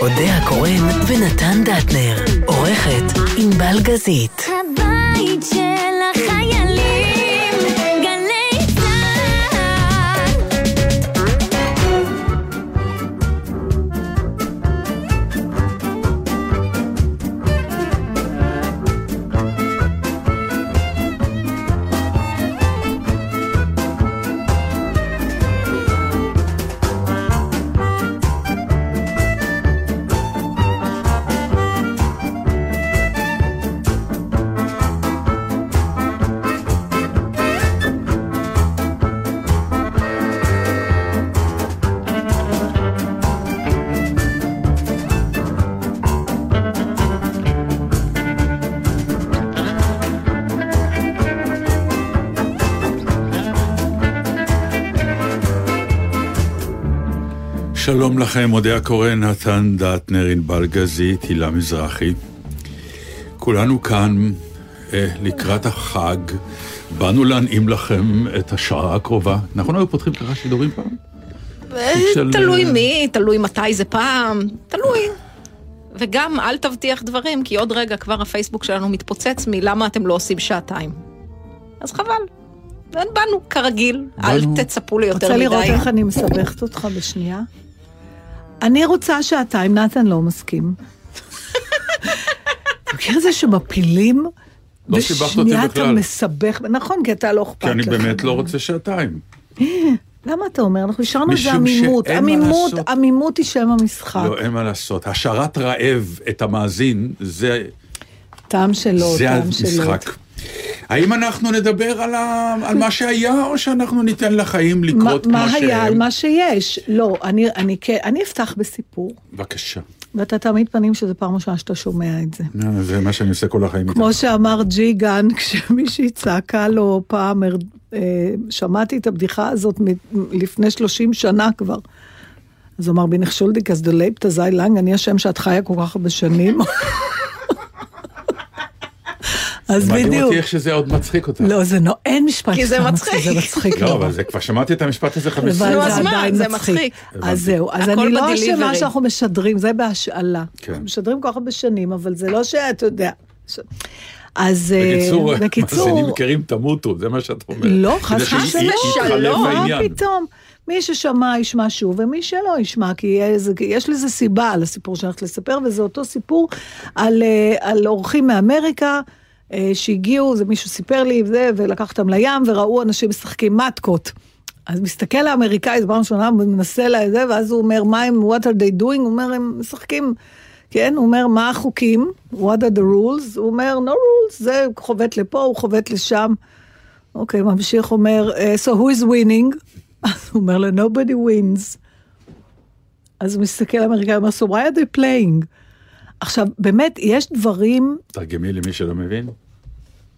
אודה הקורן ונתן דטנר. עורכת ענבל גזית. הבית של שלום לכם, אודה הקורן, נתן דטנר, ענבל גזית, הילה מזרחי. כולנו כאן אה, לקראת החג. באנו להנעים לכם את השעה הקרובה. נכון היו פותחים ככה שידורים פעם? של- תלוי מי, תלוי מתי זה פעם, תלוי. וגם אל תבטיח דברים, כי עוד רגע כבר הפייסבוק שלנו מתפוצץ מלמה אתם לא עושים שעתיים. אז חבל. באנו כרגיל, אל. תצפו ליותר רוצה לראות מדי. איך אני מסבכת אותך בשנייה? אני רוצה שעתיים, נתן לא מסכים. אתה מכיר זה שמפילים? לא שיבחת אותי בשנייה אתה בכלל. מסבך, נכון, כי אתה לא אכפת כי אני לך. באמת לא רוצה שעתיים. למה אתה אומר? אנחנו השארנו את זה עמימות. עמימות. עמימות היא שם המשחק. לא, אין מה לעשות. השארת רעב את המאזין, זה טעם שלו, זה טעם שלו. המשחק. האם אנחנו נדבר על, ה... על מה שהיה, או שאנחנו ניתן לחיים מה, לקרות מה כמו היה על שהם? מה שיש? לא, אני, אני, כן- אני אפתח בסיפור, בבקשה. ואתה תעמיד פנים שזו פעם ראשונה שאתה שומע את זה. אה, זה מה שאני עושה כל החיים. כמו שאמר ג'יגן, כשמישהי צעקה לו פעם, אה, שמעתי את הבדיחה הזאת לפני 30 שנה כבר. אז הוא אמר בין איך שולדיק, אז דו לעבסט אזוי לאנג, אני אשם שאת חיה כל כך הרבה שנים. אז מדהים בדיוק. אותי איך שזה עוד מצחיק אותך. לא, זה לא, אין משפט כי זה מצחיק. זה מצחיק לא. אבל זה כבר שמעתי את המשפט הזה 15 אבל נו. אז מה? זה מצחיק. אז זהו, אז אני לא. אשמה שאנחנו משדרים, זה בהשאלה. כן. אנחנו משדרים כל כך הרבה שנים, אבל זה לא שאתה יודע. אז אה, בקיצור, בקיצור, מאזינים יקרים תמותו, זה מה שאת אומרת. לא, חס כדי וחלילה, שיתחלף שלום, מה. פתאום? מי ששמע ישמע שוב, ומי שלא ישמע, כי יש לזה סיבה על הסיפור שאני הולכת לספר, וזה אותו סיפור על, אה, על אורחים מאמריקה. אה, שהגיעו, זה מישהו סיפר לי, וזה, ולקח אותם לים, וראו אנשים משחקים מתקות. אז מסתכל האמריקאי, זו פעם ראשונה, הוא מנסה לזה, ואז הוא אומר, מה הם, what are they doing? הוא אומר, הם משחקים, כן? הוא אומר, מה החוקים? what are the rules? הוא אומר, no rules, זה חובט לפה, הוא חובט לשם. אוקיי, ממשיך, אומר, "אה, so who is winning? אז הוא אומר nobody wins. אז הוא מסתכל האמריקאי, אומר, so why are they playing? עכשיו, באמת, יש דברים תרגמי למי שלא מבין.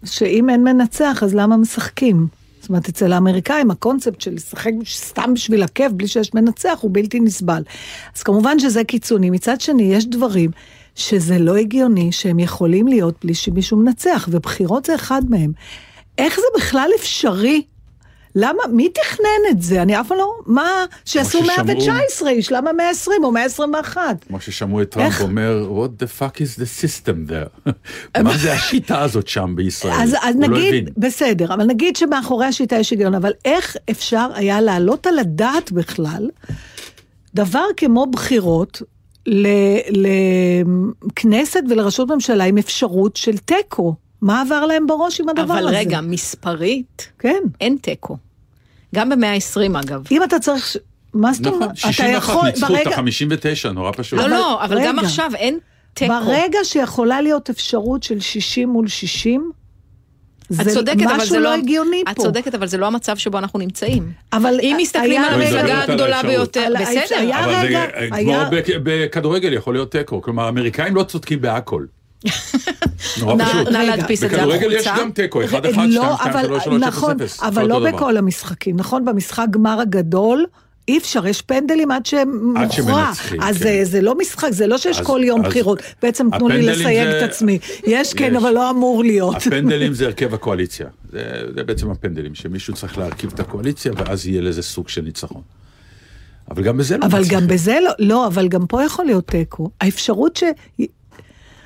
שאם אין מנצח, אז למה משחקים? זאת אומרת, אצל האמריקאים הקונספט של לשחק סתם בשביל הכיף, בלי שיש מנצח, הוא בלתי נסבל. אז כמובן שזה קיצוני. מצד שני, יש דברים שזה לא הגיוני שהם יכולים להיות בלי שמישהו מנצח, ובחירות זה אחד מהם. איך זה בכלל אפשרי? למה? מי תכנן את זה? אני אף פעם לא... מה? שיעשו ששמעו- 119 איש, למה 120 או 121? כמו ששמעו את טראמפ? אומר, what the fuck is the system there? מה זה השיטה הזאת שם בישראל? אז, אז לא נגיד, הבין. בסדר, אבל נגיד שמאחורי השיטה יש היגיון, אבל איך אפשר היה להעלות על הדעת בכלל דבר כמו בחירות לכנסת ולראשות ממשלה עם אפשרות של תיקו? מה עבר להם בראש עם הדבר אבל הזה? רגע, מספרית, כן. אין תיקו. גם במאה ה-20 אגב. אם אתה צריך... ש- מה זאת אומרת? נכון, 61 ניצחו את ה-59, נורא פשוט. לא, אבל- לא, אבל גם רגע. עכשיו אין תיקו. ברגע שיכולה להיות אפשרות של 60 מול 60, את זה צודקת, אבל משהו זה לא לא... הגיוני את פה. צודקת, אבל זה לא המצב שבו אנחנו נמצאים. אבל אם מסתכלים על לא, המפלגה הגדולה. ביותר, בסדר. היה אבל רגע, זה כמו היה- בכ- בכדורגל יכול להיות תיקו, כלומר האמריקאים לא צודקים בהכל. נורא פשוט. נא. להדפיס את זה בכדורגל יש החוצה. גם תיקו, 1-1, 2-2, 3-3, לא, אבל, 0-0. נכון, אבל לא. בכל המשחקים, נכון? במשחק גמר הגדול, אי אפשר, יש פנדלים עד שמוכרע. שמנצחים, אז כן. זה, זה לא משחק, זה לא שיש אז- כל יום אז בחירות. בעצם תנו לי לסייג זה- את עצמי. יש כן, יש. אבל לא אמור להיות. הפנדלים זה הרכב הקואליציה. זה, זה בעצם הפנדלים, שמישהו צריך להרכיב את הקואליציה, ואז יהיה לזה סוג של ניצחון. אבל גם בזה לא אבל מצליחים. גם בזה לא, לא, אבל גם פה יכול להיות תיקו. האפשרות ש...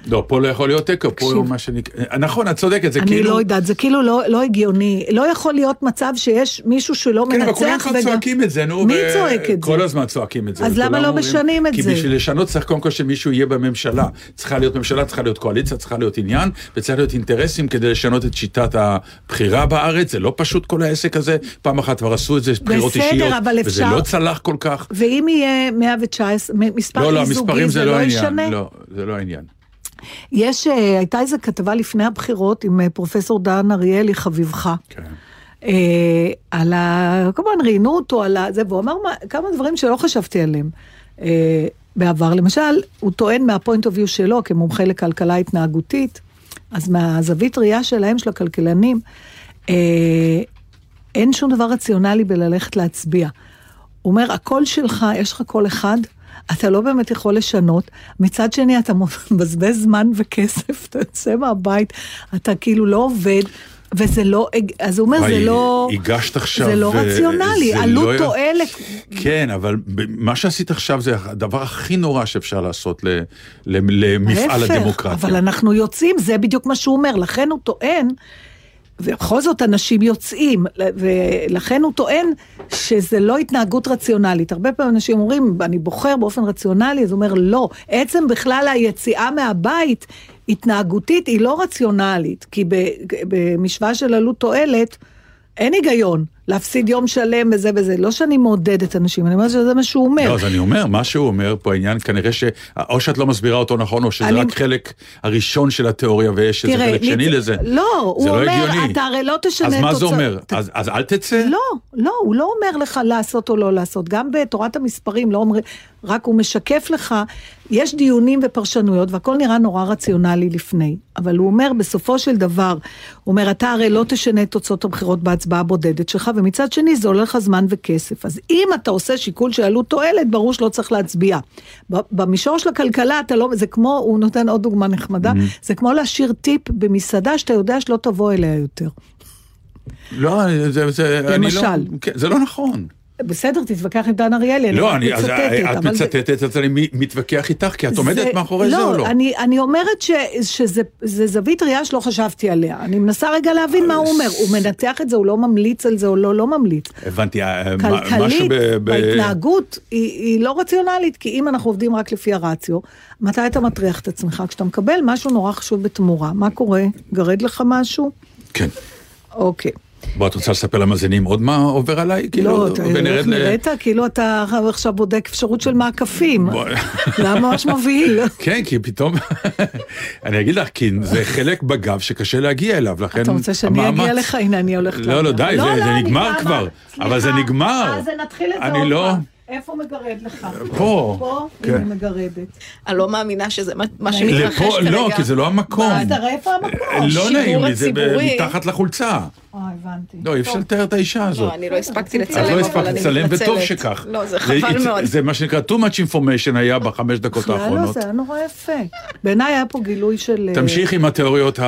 לא, פה לא יכול להיות תיקו, פה. הוא מה שנקרא... נכון, את צודקת, זה אני כאילו... לא יודעת, זה כאילו לא, לא הגיוני. לא יכול להיות מצב שיש מישהו שלא כן, אבל מנצח כולם כבר צועקים את זה, נו. מי ו- צועק את זה? כל הזמן צועקים את זה. אז למה לא אומרים- משנים את כי זה? בשביל לשנות צריך קודם כל שמישהו יהיה בממשלה. צריכה להיות ממשלה, צריכה להיות קואליציה, צריכה להיות עניין, וצריך להיות אינטרסים כדי לשנות את שיטת הבחירה בארץ. זה לא פשוט כל העסק הזה. פעם אחת כבר עשו את זה, בחירות בסדר, אישיות, אבל וזה אפשר- לא צלח כל כך. ואם יהיה 119, מ- מספר לא, לא, המספרים זה זה לא לא העניין. לא, זה לא העניין. יש, אה, הייתה איזו כתבה לפני הבחירות עם אה, פרופסור דן אריאלי, חביבך. כן. אה, על ה... כמובן ראיינו אותו על ה... זה, והוא אמר מה, כמה דברים שלא חשבתי עליהם אה, בעבר. למשל, הוא טוען מהפוינט אוף ויו שלו, כמומחה לכלכלה התנהגותית, אז מהזווית ראייה שלהם, של הכלכלנים, אה, אין שום דבר רציונלי בללכת להצביע. הוא אומר, הקול שלך, יש לך קול אחד, אתה לא באמת יכול לשנות. מצד שני, אתה מבזבז זמן וכסף, אתה יוצא מהבית, אתה כאילו לא עובד. וזה לא, אז הוא אומר, זה לא, הגשת עכשיו... זה לא רציונלי, עלות לא- תועלת. כן, אבל מה שעשית עכשיו זה הדבר הכי נורא שאפשר לעשות ל- ל- למפעל הדמוקרטיה. אבל אנחנו יוצאים, זה בדיוק מה שהוא אומר, לכן הוא טוען, ובכל זאת אנשים יוצאים, ולכן הוא טוען שזה לא התנהגות רציונלית. הרבה פעמים אנשים אומרים, אני בוחר באופן רציונלי, אז הוא אומר, לא. עצם בכלל היציאה מהבית, התנהגותית, היא לא רציונלית, כי במשוואה של עלות תועלת, אין היגיון להפסיד יום שלם וזה וזה. לא שאני מעודדת אנשים, אני אומרת שזה מה שהוא אומר. לא, אז אני אומר, מה שהוא אומר פה העניין, כנראה ש... או שאת לא מסבירה אותו נכון, או שזה אני- רק חלק הראשון של התיאוריה ויש איזה חלק שני ניצ- לזה. לא, הוא זה לא אומר, הגיוני. אתה הרי לא תשנה אז את מה זה תוצאות- אומר? ת- אז אז אל תצא? לא, לא, הוא לא אומר לך לעשות או לא לעשות. גם בתורת המספרים לא אומרים, רק הוא משקף לך, יש דיונים ופרשנויות והכל נראה נורא רציונלי לפני. אבל הוא אומר, בסופו של דבר, הוא אומר, אתה הרי לא תשנה את תוצאות הבחירות בהצבעה הבודדת שלך, ומצד שני זה עולה לך זמן וכסף. אז אם אתה עושה שיקול של עלות תועלת, ברור שלא צריך להצביע. במישור של הכלכלה, אתה לא, זה כמו, הוא נותן עוד דוגמה נחמדה, זה כמו להשאיר טיפ במסעדה שאתה יודע שלא תבוא אליה יותר. לא, זה... זה- אני לא- למשל. כן, זה לא נכון. בסדר, תתווכח עם דן אריאלי, לא, רק אני, אז מצטטת. את אבל זה- מצטטת, אז אני מתווכח איתך, כי את עומדת מאחורי זה או לא? אני, אני אומרת ש, שזה זה זווית ראייה שלא חשבתי עליה. אני מנסה רגע להבין מה הוא אומר. הוא מנתח את זה, הוא לא ממליץ על זה או לא, לא ממליץ. הבנתי, אה, מה- משהו ב... בהתנהגות, היא, היא לא רציונלית, כי אם אנחנו עובדים רק לפי הרציו, מתי אתה מטריח את עצמך? כשאתה מקבל משהו נורא חשוב בתמורה, מה קורה? גרד לך משהו? כן. אוקיי. בוא, את רוצה לספר למאזינים עוד מה עובר עליי? כאילו, לא, אתה ונרד איך ל- נראית? כאילו אתה עכשיו בודק אפשרות של מעקפים. היה ממש מבהיל. כן, כי פתאום, אני אגיד לך, כי זה חלק בגב שקשה להגיע אליו, לכן אתה רוצה שאני אגיע לך? הנה, אני הולכת לא, לא, די, זה- זה אני נגמר כבר אבל זה. נגמר. אז נתחיל את זה אני עוד לא- פעם. איפה מגרד לך? פה. פה? כן. הנה מגרדת. אני לא מאמינה שזה מה- מה שמתרחש לפה, כרגע. לא, כי זה לא המקום. אז תראה איפה המקום. לא נעים לי, זה. מתחת לחולצה. אה, הבנתי. לא, אי אפשר. לתאר את האישה הזאת. לא, אני לא הספקתי לצלם, לא אבל הספקת אני לצלם, מתנצלת. וטוב שכך. לא, זה חבל מאוד. זה מה שנקרא, too much information היה בחמש דקות לא, האחרונות. זה היה נורא יפה. בעיניי היה פה גילוי של... אה, תמשיך עם התיאוריות,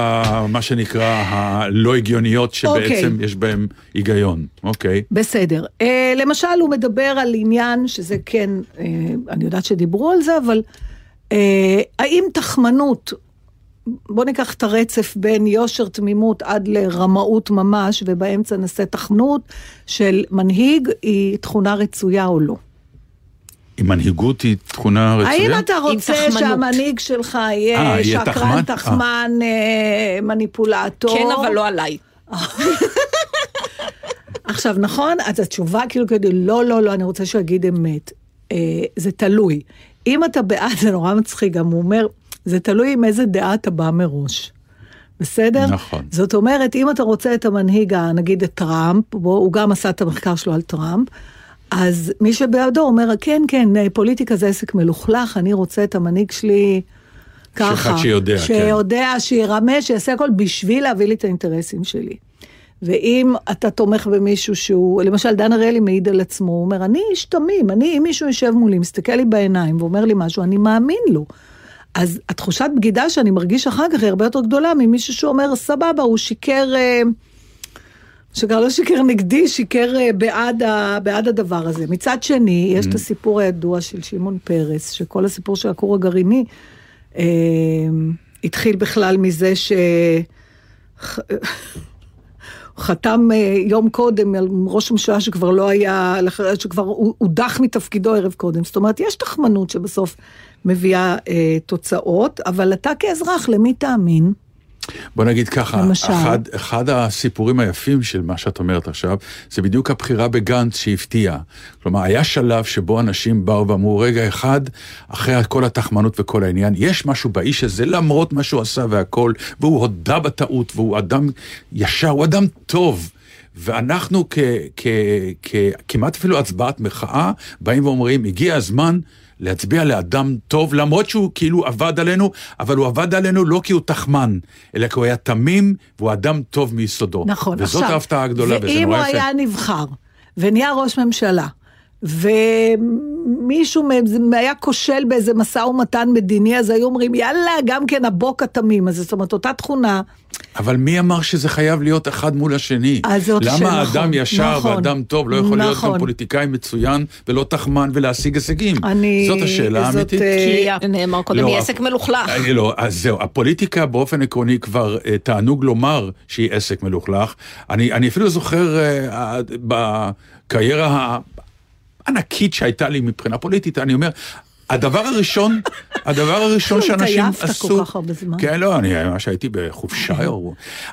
מה שנקרא, הלא הגיוניות, שבעצם אוקיי. יש בהן היגיון. אוקיי. בסדר. אה, למשל, הוא מדבר על עניין, שזה כן, אני יודעת שדיברו על זה, אבל האם תחמנות, בוא ניקח את הרצף בין יושר תמימות עד לרמאות ממש, ובאמצע נעשה תחנות של מנהיג, היא תכונה רצויה או לא. אם מנהיגות היא תכונה רצויה? האם אתה רוצה. שהמנהיג שלך יהיה אה, יהיה שקרן, תחמן? תחמן, אה, מניפולטור? כן, אבל לא עליי. עכשיו, נכון? אז התשובה כאילו כדי, לא, לא, לא, אני רוצה שהוא יגיד אמת. אה, זה תלוי. אם אתה בעד, זה נורא מצחיק, גם הוא אומר, זה תלוי עם איזה דעה אתה בא מראש. בסדר? נכון. זאת אומרת, אם אתה רוצה את המנהיג, נגיד את טראמפ, בו, הוא גם עשה את המחקר שלו על טראמפ, אז מי שבעדו אומר, כן, כן, פוליטיקה זה עסק מלוכלך, אני רוצה את המנהיג שלי ככה. שאחד שיודע, כן. שיודע, שירמה, שיעשה הכל בשביל להביא לי את האינטרסים שלי. ואם אתה תומך במישהו שהוא, למשל דן אריאלי מעיד על עצמו, הוא אומר, אני איש תמים, אני, אם מישהו יושב מולי, מסתכל לי בעיניים ואומר לי משהו, אני מאמין לו. אז התחושת בגידה שאני מרגיש אחר כך היא הרבה יותר גדולה ממישהו שאומר, סבבה, הוא שיקר, אה, שכבר לא שיקר נגדי, שיקר אה, בעד, ה, בעד הדבר הזה. מצד שני, יש את הסיפור הידוע של שמעון פרס, שכל הסיפור של הכור הגרעיני אה, התחיל בכלל מזה ש... חתם אה, יום קודם על ראש הממשלה שכבר לא היה, שכבר הודח מתפקידו ערב קודם. זאת אומרת, יש תחמנות שבסוף מביאה אה, תוצאות, אבל אתה כאזרח, למי תאמין? בוא נגיד ככה, למשל? אחד, אחד הסיפורים היפים של מה שאת אומרת עכשיו, זה בדיוק הבחירה בגנץ שהפתיעה. כלומר, היה שלב שבו אנשים באו ואמרו, רגע אחד, אחרי כל התחמנות וכל העניין, יש משהו באיש הזה, למרות מה שהוא עשה והכל, והוא הודה בטעות, והוא אדם ישר, הוא אדם טוב. ואנחנו כ, כ, כ, כמעט אפילו הצבעת מחאה, באים ואומרים, הגיע הזמן להצביע לאדם טוב, למרות שהוא כאילו עבד עלינו, אבל הוא עבד עלינו לא כי הוא תחמן, אלא כי הוא היה תמים, והוא אדם טוב מיסודו. נכון, וזאת ההפתעה הגדולה, וזה ואם הוא נורא יפה. היה נבחר ונהיה ראש ממשלה, ומישהו מהם היה כושל באיזה משא ומתן מדיני, אז היו אומרים, יאללה, גם כן הבוק התמים הזה. זאת אומרת, אותה תכונה, אבל מי אמר שזה חייב להיות אחד מול השני? אז זאת למה שאלה, אדם נכון, ישר נכון, ואדם טוב לא יכול להיות נכון. גם פוליטיקאי מצוין ולא תחמן ולהשיג הישגים? אני... זאת השאלה זאת, האמיתית. אה, כי נאמר קודם, לא, היא עסק מלוכלך. אני לא, אז זהו, הפוליטיקה באופן עקרוני כבר אה, תענוג לומר שהיא עסק מלוכלך. אני, אני אפילו זוכר אה, בקריירה הענקית שהייתה לי מבחינה פוליטית, אני אומר, הדבר הראשון, הדבר הראשון שאנשים התעייפת כל עשו... כך הרבה זמן. כן, לא, אני ממש הייתי בחופשה.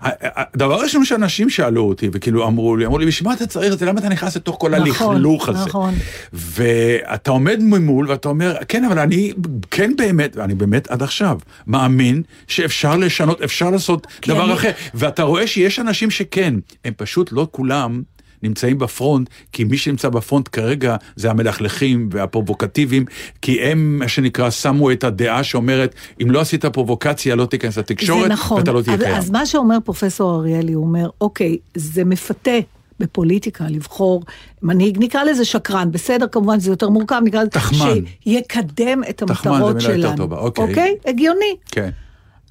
הדבר הראשון שאנשים שאלו אותי, וכאילו אמרו לי, אמרו לי, בשביל מה אתה צריך את זה? למה אתה נכנס לתוך כל נכון, הלכלוך הזה? נכון. ואתה עומד ממול ואתה אומר, כן, אבל אני כן באמת, ואני באמת עד עכשיו מאמין שאפשר לשנות, אפשר לעשות דבר אני- אחר. ואתה רואה שיש אנשים שכן, הם פשוט לא כולם. נמצאים בפרונט, כי מי שנמצא בפרונט כרגע זה המלכלכים והפרובוקטיביים, כי הם, מה שנקרא, שמו את הדעה שאומרת, אם לא עשית פרובוקציה, לא תיכנס לתקשורת, נכון. ואתה לא תהיה קיים. אז מה שאומר פרופסור אריאלי, הוא אומר, אוקיי, זה מפתה. בפוליטיקה, לבחור מנהיג, נקרא לזה שקרן, בסדר, כמובן זה יותר מורכב, נקרא לזה, תחמן. שיקדם את תחמן זה המטרות מילה יותר שלנו. טובה, אוקיי. אוקיי? הגיוני. כן.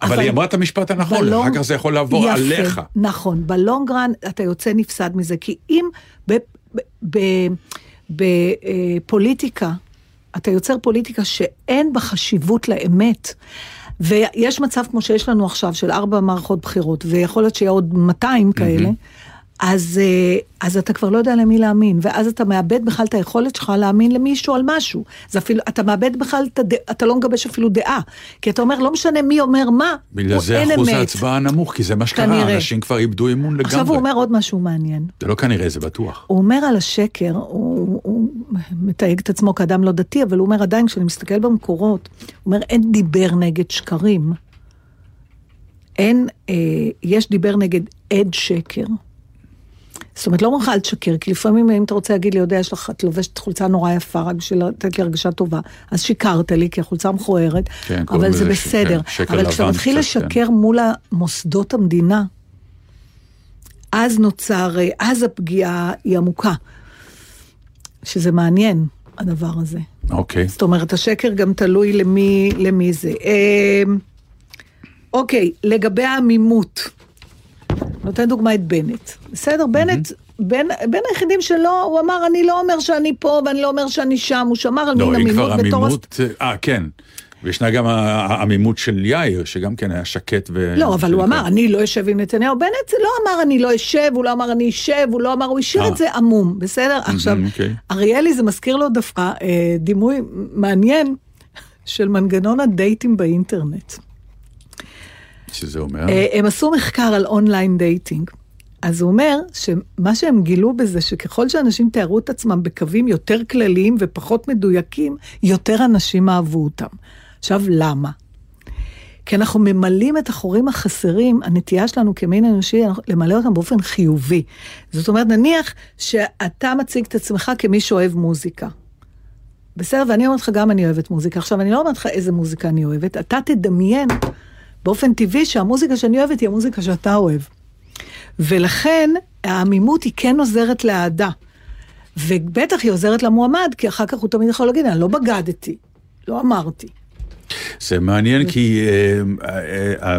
אבל היא אמרה את המשפט הנכון, בלונג- אחר כך זה יכול לעבור יפה, עליך. נכון, בלונגרן אתה יוצא נפסד מזה, כי אם בפוליטיקה, אתה יוצר פוליטיקה שאין בה חשיבות לאמת, ויש מצב כמו שיש לנו עכשיו של ארבע מערכות בחירות, ויכול להיות שיהיה עוד 200 כאלה, אז, אה, אז אתה כבר לא יודע למי להאמין, ואז אתה מאבד בכלל את היכולת שלך להאמין למישהו על משהו. זה אפילו, אתה מאבד בכלל, את הדע, אתה לא מגבש אפילו דעה. כי אתה אומר, לא משנה מי אומר מה, בגלל הוא- זה אין אחוז אמת. ההצבעה הנמוך, כי זה מה שקרה, כנראה. אנשים כבר איבדו אמון לגמרי. עכשיו הוא אומר עוד משהו מעניין. זה לא כנראה, זה בטוח. הוא אומר על השקר, הוא, הוא מתייג את עצמו כאדם לא דתי, אבל הוא אומר עדיין, כשאני מסתכל במקורות, הוא אומר, אין דיבר נגד שקרים. אין, אה, יש דיבר נגד עד שקר. זאת אומרת, לא אומרים לך אל תשקר, כי לפעמים אם אתה רוצה להגיד לי, יודע, יש לך, את לובשת חולצה נורא יפה, רק בשביל לתת לי הרגשה טובה, אז שיקרת לי, כי החולצה מכוערת, כן, אבל זה לזה ש- בסדר. כן, אבל כשאתה מתחיל כן. לשקר מול המוסדות המדינה, אז נוצר, אז הפגיעה היא עמוקה. שזה מעניין, הדבר הזה. אוקיי. זאת אומרת, השקר גם תלוי למי, למי זה. אה, אוקיי, לגבי העמימות. נותן דוגמא את בנט. בסדר, בנט, בין, בין היחידים שלו, הוא אמר, אני לא אומר שאני פה ואני לא אומר שאני שם, הוא שמר על לא, מין כבר עמימות בתור... אה, כן. וישנה גם העמימות של יאיר, שגם כן היה שקט ו... לא, אבל הוא אמר, אני לא אשב עם נתניהו. בנט לא אמר, אני לא אשב, הוא לא אמר, אני אשב, הוא לא אמר, הוא השאיר אה. את זה עמום, בסדר? עכשיו, אוקיי. אריאלי זה מזכיר לו דווקא אה, דימוי מעניין של מנגנון הדייטים באינטרנט. שזה אומר... אה, הם עשו מחקר על online dating. אז הוא אומר שמה שהם גילו בזה, שככל שאנשים תיארו את עצמם בקווים יותר כלליים ופחות מדויקים, יותר אנשים אהבו אותם. עכשיו, למה? כי אנחנו ממלאים את החורים החסרים, הנטייה שלנו כמין אנושי, למלא אותם באופן חיובי. זאת אומרת, נניח שאתה מציג את עצמך כמי שאוהב מוזיקה. בסדר, ואני אומרת לך, גם אני אוהבת מוזיקה. עכשיו, אני לא אומרת לך איזה מוזיקה אני אוהבת, אתה תדמיין באופן טבעי שהמוזיקה שאני אוהבת היא המוזיקה שאתה אוהב. ולכן, העמימות היא כן עוזרת לאהדה. ובטח היא עוזרת למועמד, כי אחר כך הוא תמיד יכול להגיד, אני לא בגדתי, לא אמרתי. זה מעניין כי אה, אה, אה,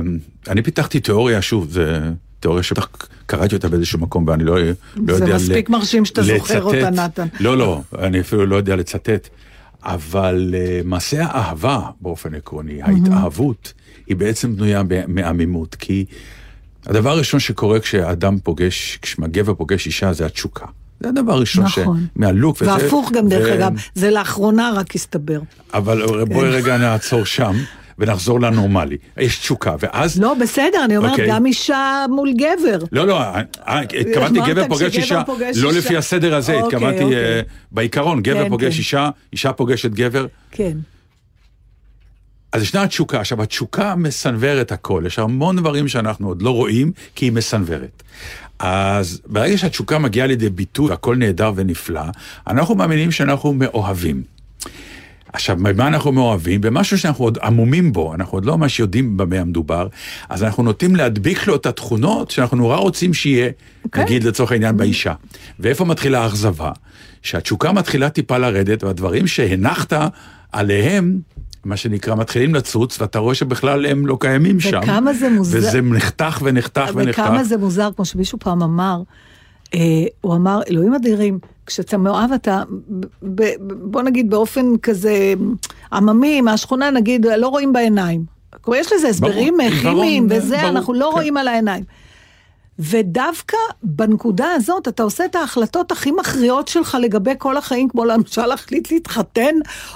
אני פיתחתי תיאוריה, שוב, זה תיאוריה שבטח קראתי אותה באיזשהו מקום ואני לא, לא זה יודע... מספיק מרשים שאתה זוכר אותה, נתן. לא, לא, אני אפילו לא יודע לצטט. אבל מעשה האהבה באופן עקרוני, ההתאהבות, היא בעצם בנויה מעמימות, כי הדבר הראשון שקורה כשאדם פוגש, כשגבר פוגש אישה, זה התשוקה. זה הדבר הראשון נכון. מהלוק. וזה- והפוך גם, דרך ו- אגב, זה לאחרונה רק הסתבר. אבל בואי כן. רגע נעצור שם ונחזור לנורמלי. יש תשוקה, ואז... לא, בסדר, אני אומרת, אוקיי. גם אישה מול גבר. לא, לא, אה, אה, התכוונתי גבר פוגש אישה, פוגש לא אישה. לפי הסדר הזה, אוקיי, התכוונתי אוקיי. אה, בעיקרון, גבר כן, פוגש כן. אישה, אישה פוגשת גבר. כן. אז ישנה התשוקה. עכשיו, התשוקה מסנוורת הכל. יש המון דברים שאנחנו עוד לא רואים, כי היא מסנוורת. אז ברגע שהתשוקה מגיעה לידי ביטוי, והכל נהדר ונפלא, אנחנו מאמינים שאנחנו מאוהבים. עכשיו, במה אנחנו מאוהבים? במשהו שאנחנו עוד עמומים בו, אנחנו עוד לא ממש יודעים במה המדובר, אז אנחנו נוטים להדביק לו את התכונות שאנחנו נורא רוצים שיהיה, אוקיי. נגיד לצורך העניין באישה. ואיפה מתחילה האכזבה? שהתשוקה מתחילה טיפה לרדת, והדברים שהנחת עליהם, מה שנקרא, מתחילים לצוץ, ואתה רואה שבכלל הם לא קיימים שם. וכמה זה מוזר. וזה נחתך ונחתך ונחתך. וכמה זה מוזר, כמו שמישהו פעם אמר, אה, הוא אמר, אלוהים אדירים, כשאתה מאוהב אתה, ב, ב, בוא נגיד באופן כזה עממי, מהשכונה נגיד, לא רואים בעיניים. כלומר, יש לזה הסברים ברור, כימיים ברור, וזה, ברור, אנחנו לא כן. רואים על העיניים. ודווקא בנקודה הזאת אתה עושה את ההחלטות הכי מכריעות שלך לגבי כל החיים, כמו למשל להחליט להתחתן,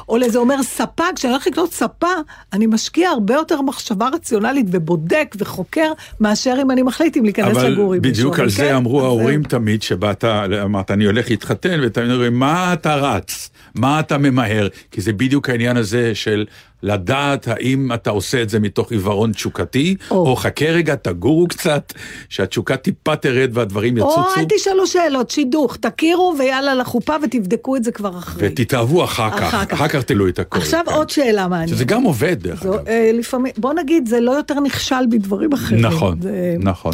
או לזה אומר ספה, כשאני הולך לקנות ספה, אני משקיע הרבה יותר מחשבה רציונלית ובודק וחוקר, מאשר אם אני מחליט אם להיכנס אבל לגור עם בדיוק מישהו. על אבל זה כן, אמרו ההורים. תמיד, שבאת, אמרת, אני הולך להתחתן, ותמיד אומרים, מה אתה רץ? מה אתה ממהר? כי זה בדיוק העניין הזה של לדעת האם אתה עושה את זה מתוך עיוורון תשוקתי, או. או חכה רגע, תגורו קצת, שהתשוקה טיפה תרד והדברים או יצוצו, אל תשאלו שאלות, שידוך, תכירו ויאללה לחופה ותבדקו את זה כבר אחרי. ותתאהבו אחר כך, אחר כך. אחר כך תלו את הכל. עכשיו כן. עוד שאלה מעניינת. שזה גם עובד, דרך זו, אגב. אה, לפעמים, בוא נגיד, זה לא יותר נכשל בדברים אחרים. נכון, זה... נכון.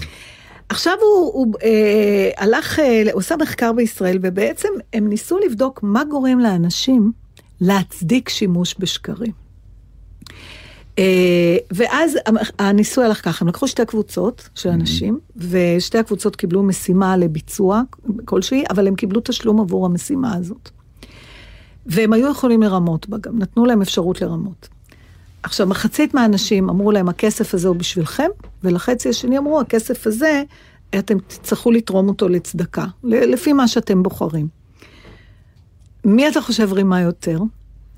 עכשיו הוא, הוא אה, הלך, אה, הוא עשה מחקר בישראל, ובעצם הם ניסו לבדוק מה גורם לאנשים להצדיק שימוש בשקרים. אה, ואז הניסוי הלך ככה, הם לקחו שתי קבוצות של אנשים, ושתי הקבוצות קיבלו משימה לביצוע כלשהי, אבל הם קיבלו תשלום עבור המשימה הזאת. והם היו יכולים לרמות בה גם, נתנו להם אפשרות לרמות. עכשיו, מחצית מהאנשים אמרו להם, הכסף הזה הוא בשבילכם, ולחצי השני אמרו, הכסף הזה, אתם תצטרכו לתרום אותו לצדקה, לפי מה שאתם בוחרים. מי אתה חושב רימה יותר?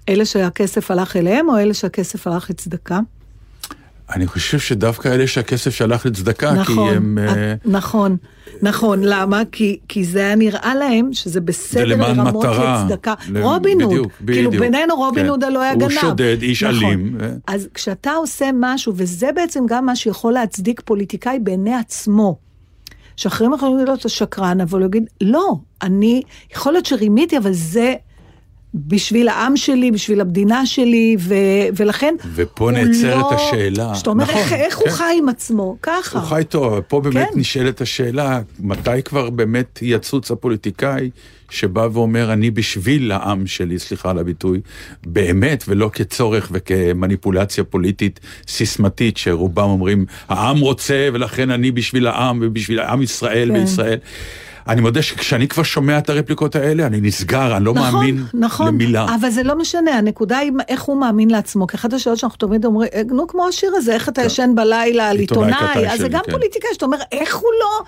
אלה שהכסף הלך אליהם, או אלה שהכסף הלך לצדקה? אני חושב שדווקא אלה שהכסף שהלך לצדקה, כי הם... אה, נכון, נכון, למה? כי, כי זה היה נראה להם שזה בסדר למען לרמות מטרה. לצדקה. ל- רובין הוד, בדיוק, כאילו בדיוק. בינינו רובין כן. הוד הלא היה הוא גנב. שודד, איש נכון. אלים. אה. אז כשאתה עושה משהו, וזה בעצם גם מה שיכול להצדיק פוליטיקאי בעיני עצמו, שאחרים יכולים להגיד לו אתה שקרן, אבל הוא יגיד, לא, אני, יכול להיות שרימיתי, אבל זה בשביל העם שלי, בשביל המדינה שלי, ו, ולכן ופה נעצרת לא- השאלה. שאתה אומר, נכון, איך, איך כן. הוא חי עם עצמו? ככה. הוא חי טוב, אבל פה באמת כן. נשאלת השאלה, מתי כבר באמת יצוץ הפוליטיקאי שבא ואומר, אני בשביל העם שלי, סליחה על הביטוי, באמת, ולא כצורך וכמניפולציה פוליטית סיסמתית, שרובם אומרים, העם רוצה ולכן אני בשביל העם ובשביל עם ישראל כן. וישראל. אני מודה שכשאני כבר שומע את הרפליקות האלה, אני נסגר, אני לא נכון, מאמין נכון, למילה. אבל זה לא משנה, הנקודה היא איך הוא מאמין לעצמו, כי אחת השאלות שאנחנו תמיד אומרים, אה, נו כמו השיר הזה, איך אתה ישן בלילה על עיתונאי אז זה גם כן. פוליטיקאי, שאתה אומר, איך הוא לא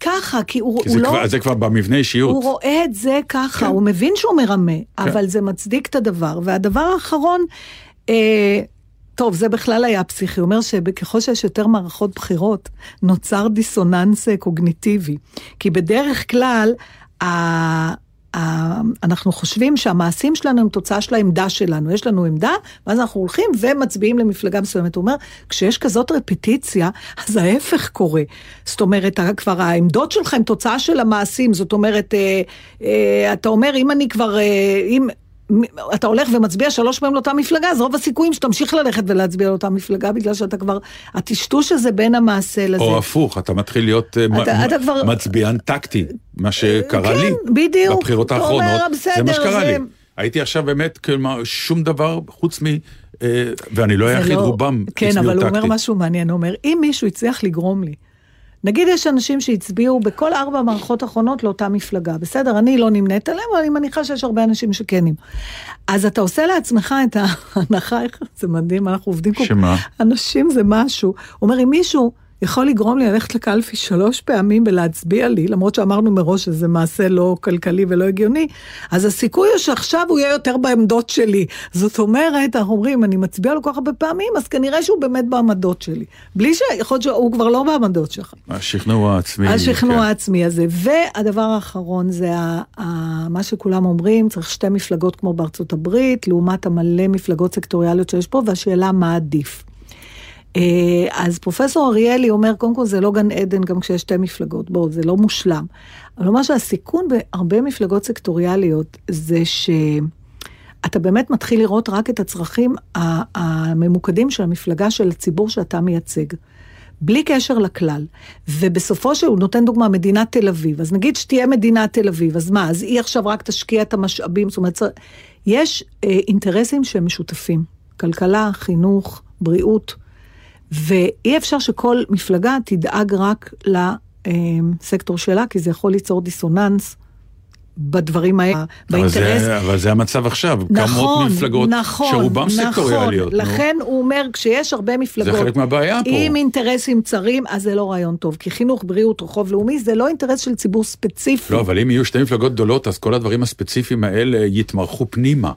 ככה, כי הוא כי הוא לא... כבר, זה כבר במבנה אישיות. הוא רואה את זה ככה, כן. הוא מבין שהוא מרמה, אבל זה מצדיק את הדבר. והדבר האחרון, אה, טוב, זה בכלל היה פסיכי, הוא אומר שככל שיש יותר מערכות בחירות, נוצר דיסוננס אה, קוגניטיבי. כי בדרך כלל, ה... אנחנו חושבים שהמעשים שלנו הם תוצאה של העמדה שלנו. יש לנו עמדה, ואז אנחנו הולכים ומצביעים למפלגה מסוימת. הוא אומר, כשיש כזאת רפטיציה, אז ההפך קורה. זאת אומרת, כבר העמדות שלך הן תוצאה של המעשים. זאת אומרת, אה, אה, אתה אומר, אם אני כבר, אם... אתה הולך ומצביע שלוש פעמים לאותה מפלגה, אז רוב הסיכויים שתמשיך ללכת ולהצביע לאותה מפלגה, בגלל שאתה כבר, הטשטוש הזה בין המעשה לזה. או הפוך, אתה מתחיל להיות אה, אתה- מ- אתה כבר- מצביען טקטי, מה שקרה כן, לי. בדיוק. בבחירות האחרונות, אומר, זה מה בסדר, שקרה זה- לי. הייתי עכשיו באמת, כלומר, שום דבר חוץ מ... אה, ואני לא היחיד, לא- רובם כן, הצביעו אבל הוא אומר. משהו מעניין, הוא אומר, אם מישהו הצליח לגרום לי נגיד יש אנשים שהצביעו בכל ארבע המערכות האחרונות לאותה מפלגה, בסדר, אני לא נמנית עליהם, אבל אני מניחה שיש הרבה אנשים שכן נמנים. אז אתה עושה לעצמך את ההנחה, זה מדהים, אנחנו עובדים כל שמה? אנשים זה משהו. הוא אומר, אם מישהו יכול לגרום לי ללכת לקלפי שלוש פעמים ולהצביע לי, למרות שאמרנו מראש שזה מעשה לא כלכלי ולא הגיוני, אז הסיכוי הוא שעכשיו הוא יהיה יותר בעמדות שלי. זאת אומרת, אנחנו אומרים, אני מצביע לו כל כך הרבה פעמים, אז כנראה שהוא באמת בעמדות שלי. בלי שיכול להיות שהוא כבר לא בעמדות שלך. השכנוע העצמי. השכנוע כן. העצמי הזה. והדבר האחרון זה ה, ה, מה שכולם אומרים, צריך שתי מפלגות כמו בארצות הברית, לעומת המלא מפלגות סקטוריאליות שיש פה, והשאלה מה עדיף. אה, אז פרופסור אריאלי אומר, קודם כל זה לא גן עדן גם כשיש שתי מפלגות, בואו, זה לא מושלם. אבל אומר שהסיכון בהרבה מפלגות סקטוריאליות זה שאתה באמת מתחיל לראות רק את הצרכים הממוקדים של המפלגה של הציבור שאתה מייצג. בלי קשר לכלל. ובסופו של, הוא נותן דוגמה, מדינת תל אביב. אז נגיד שתהיה מדינת תל אביב, אז מה, אז היא עכשיו רק תשקיע את המשאבים? זאת אומרת, יש אה, אינטרסים שהם משותפים. כלכלה, חינוך, בריאות. ואי אפשר שכל מפלגה תדאג רק לסקטור שלה, כי זה יכול ליצור דיסוננס בדברים האלה, באינטרס. זה, אבל זה המצב עכשיו, כמות נכון, מפלגות נכון, שרובם נכון. סקטוריאליות. נו. לכן הוא אומר, כשיש הרבה מפלגות, חלק מהבעיה פה. עם אינטרסים צרים, אז זה לא רעיון טוב. כי חינוך, בריאות, רחוב לאומי, זה לא אינטרס של ציבור ספציפי. לא, אבל אם יהיו שתי מפלגות גדולות, אז כל הדברים הספציפיים האלה יתמרחו פנימה.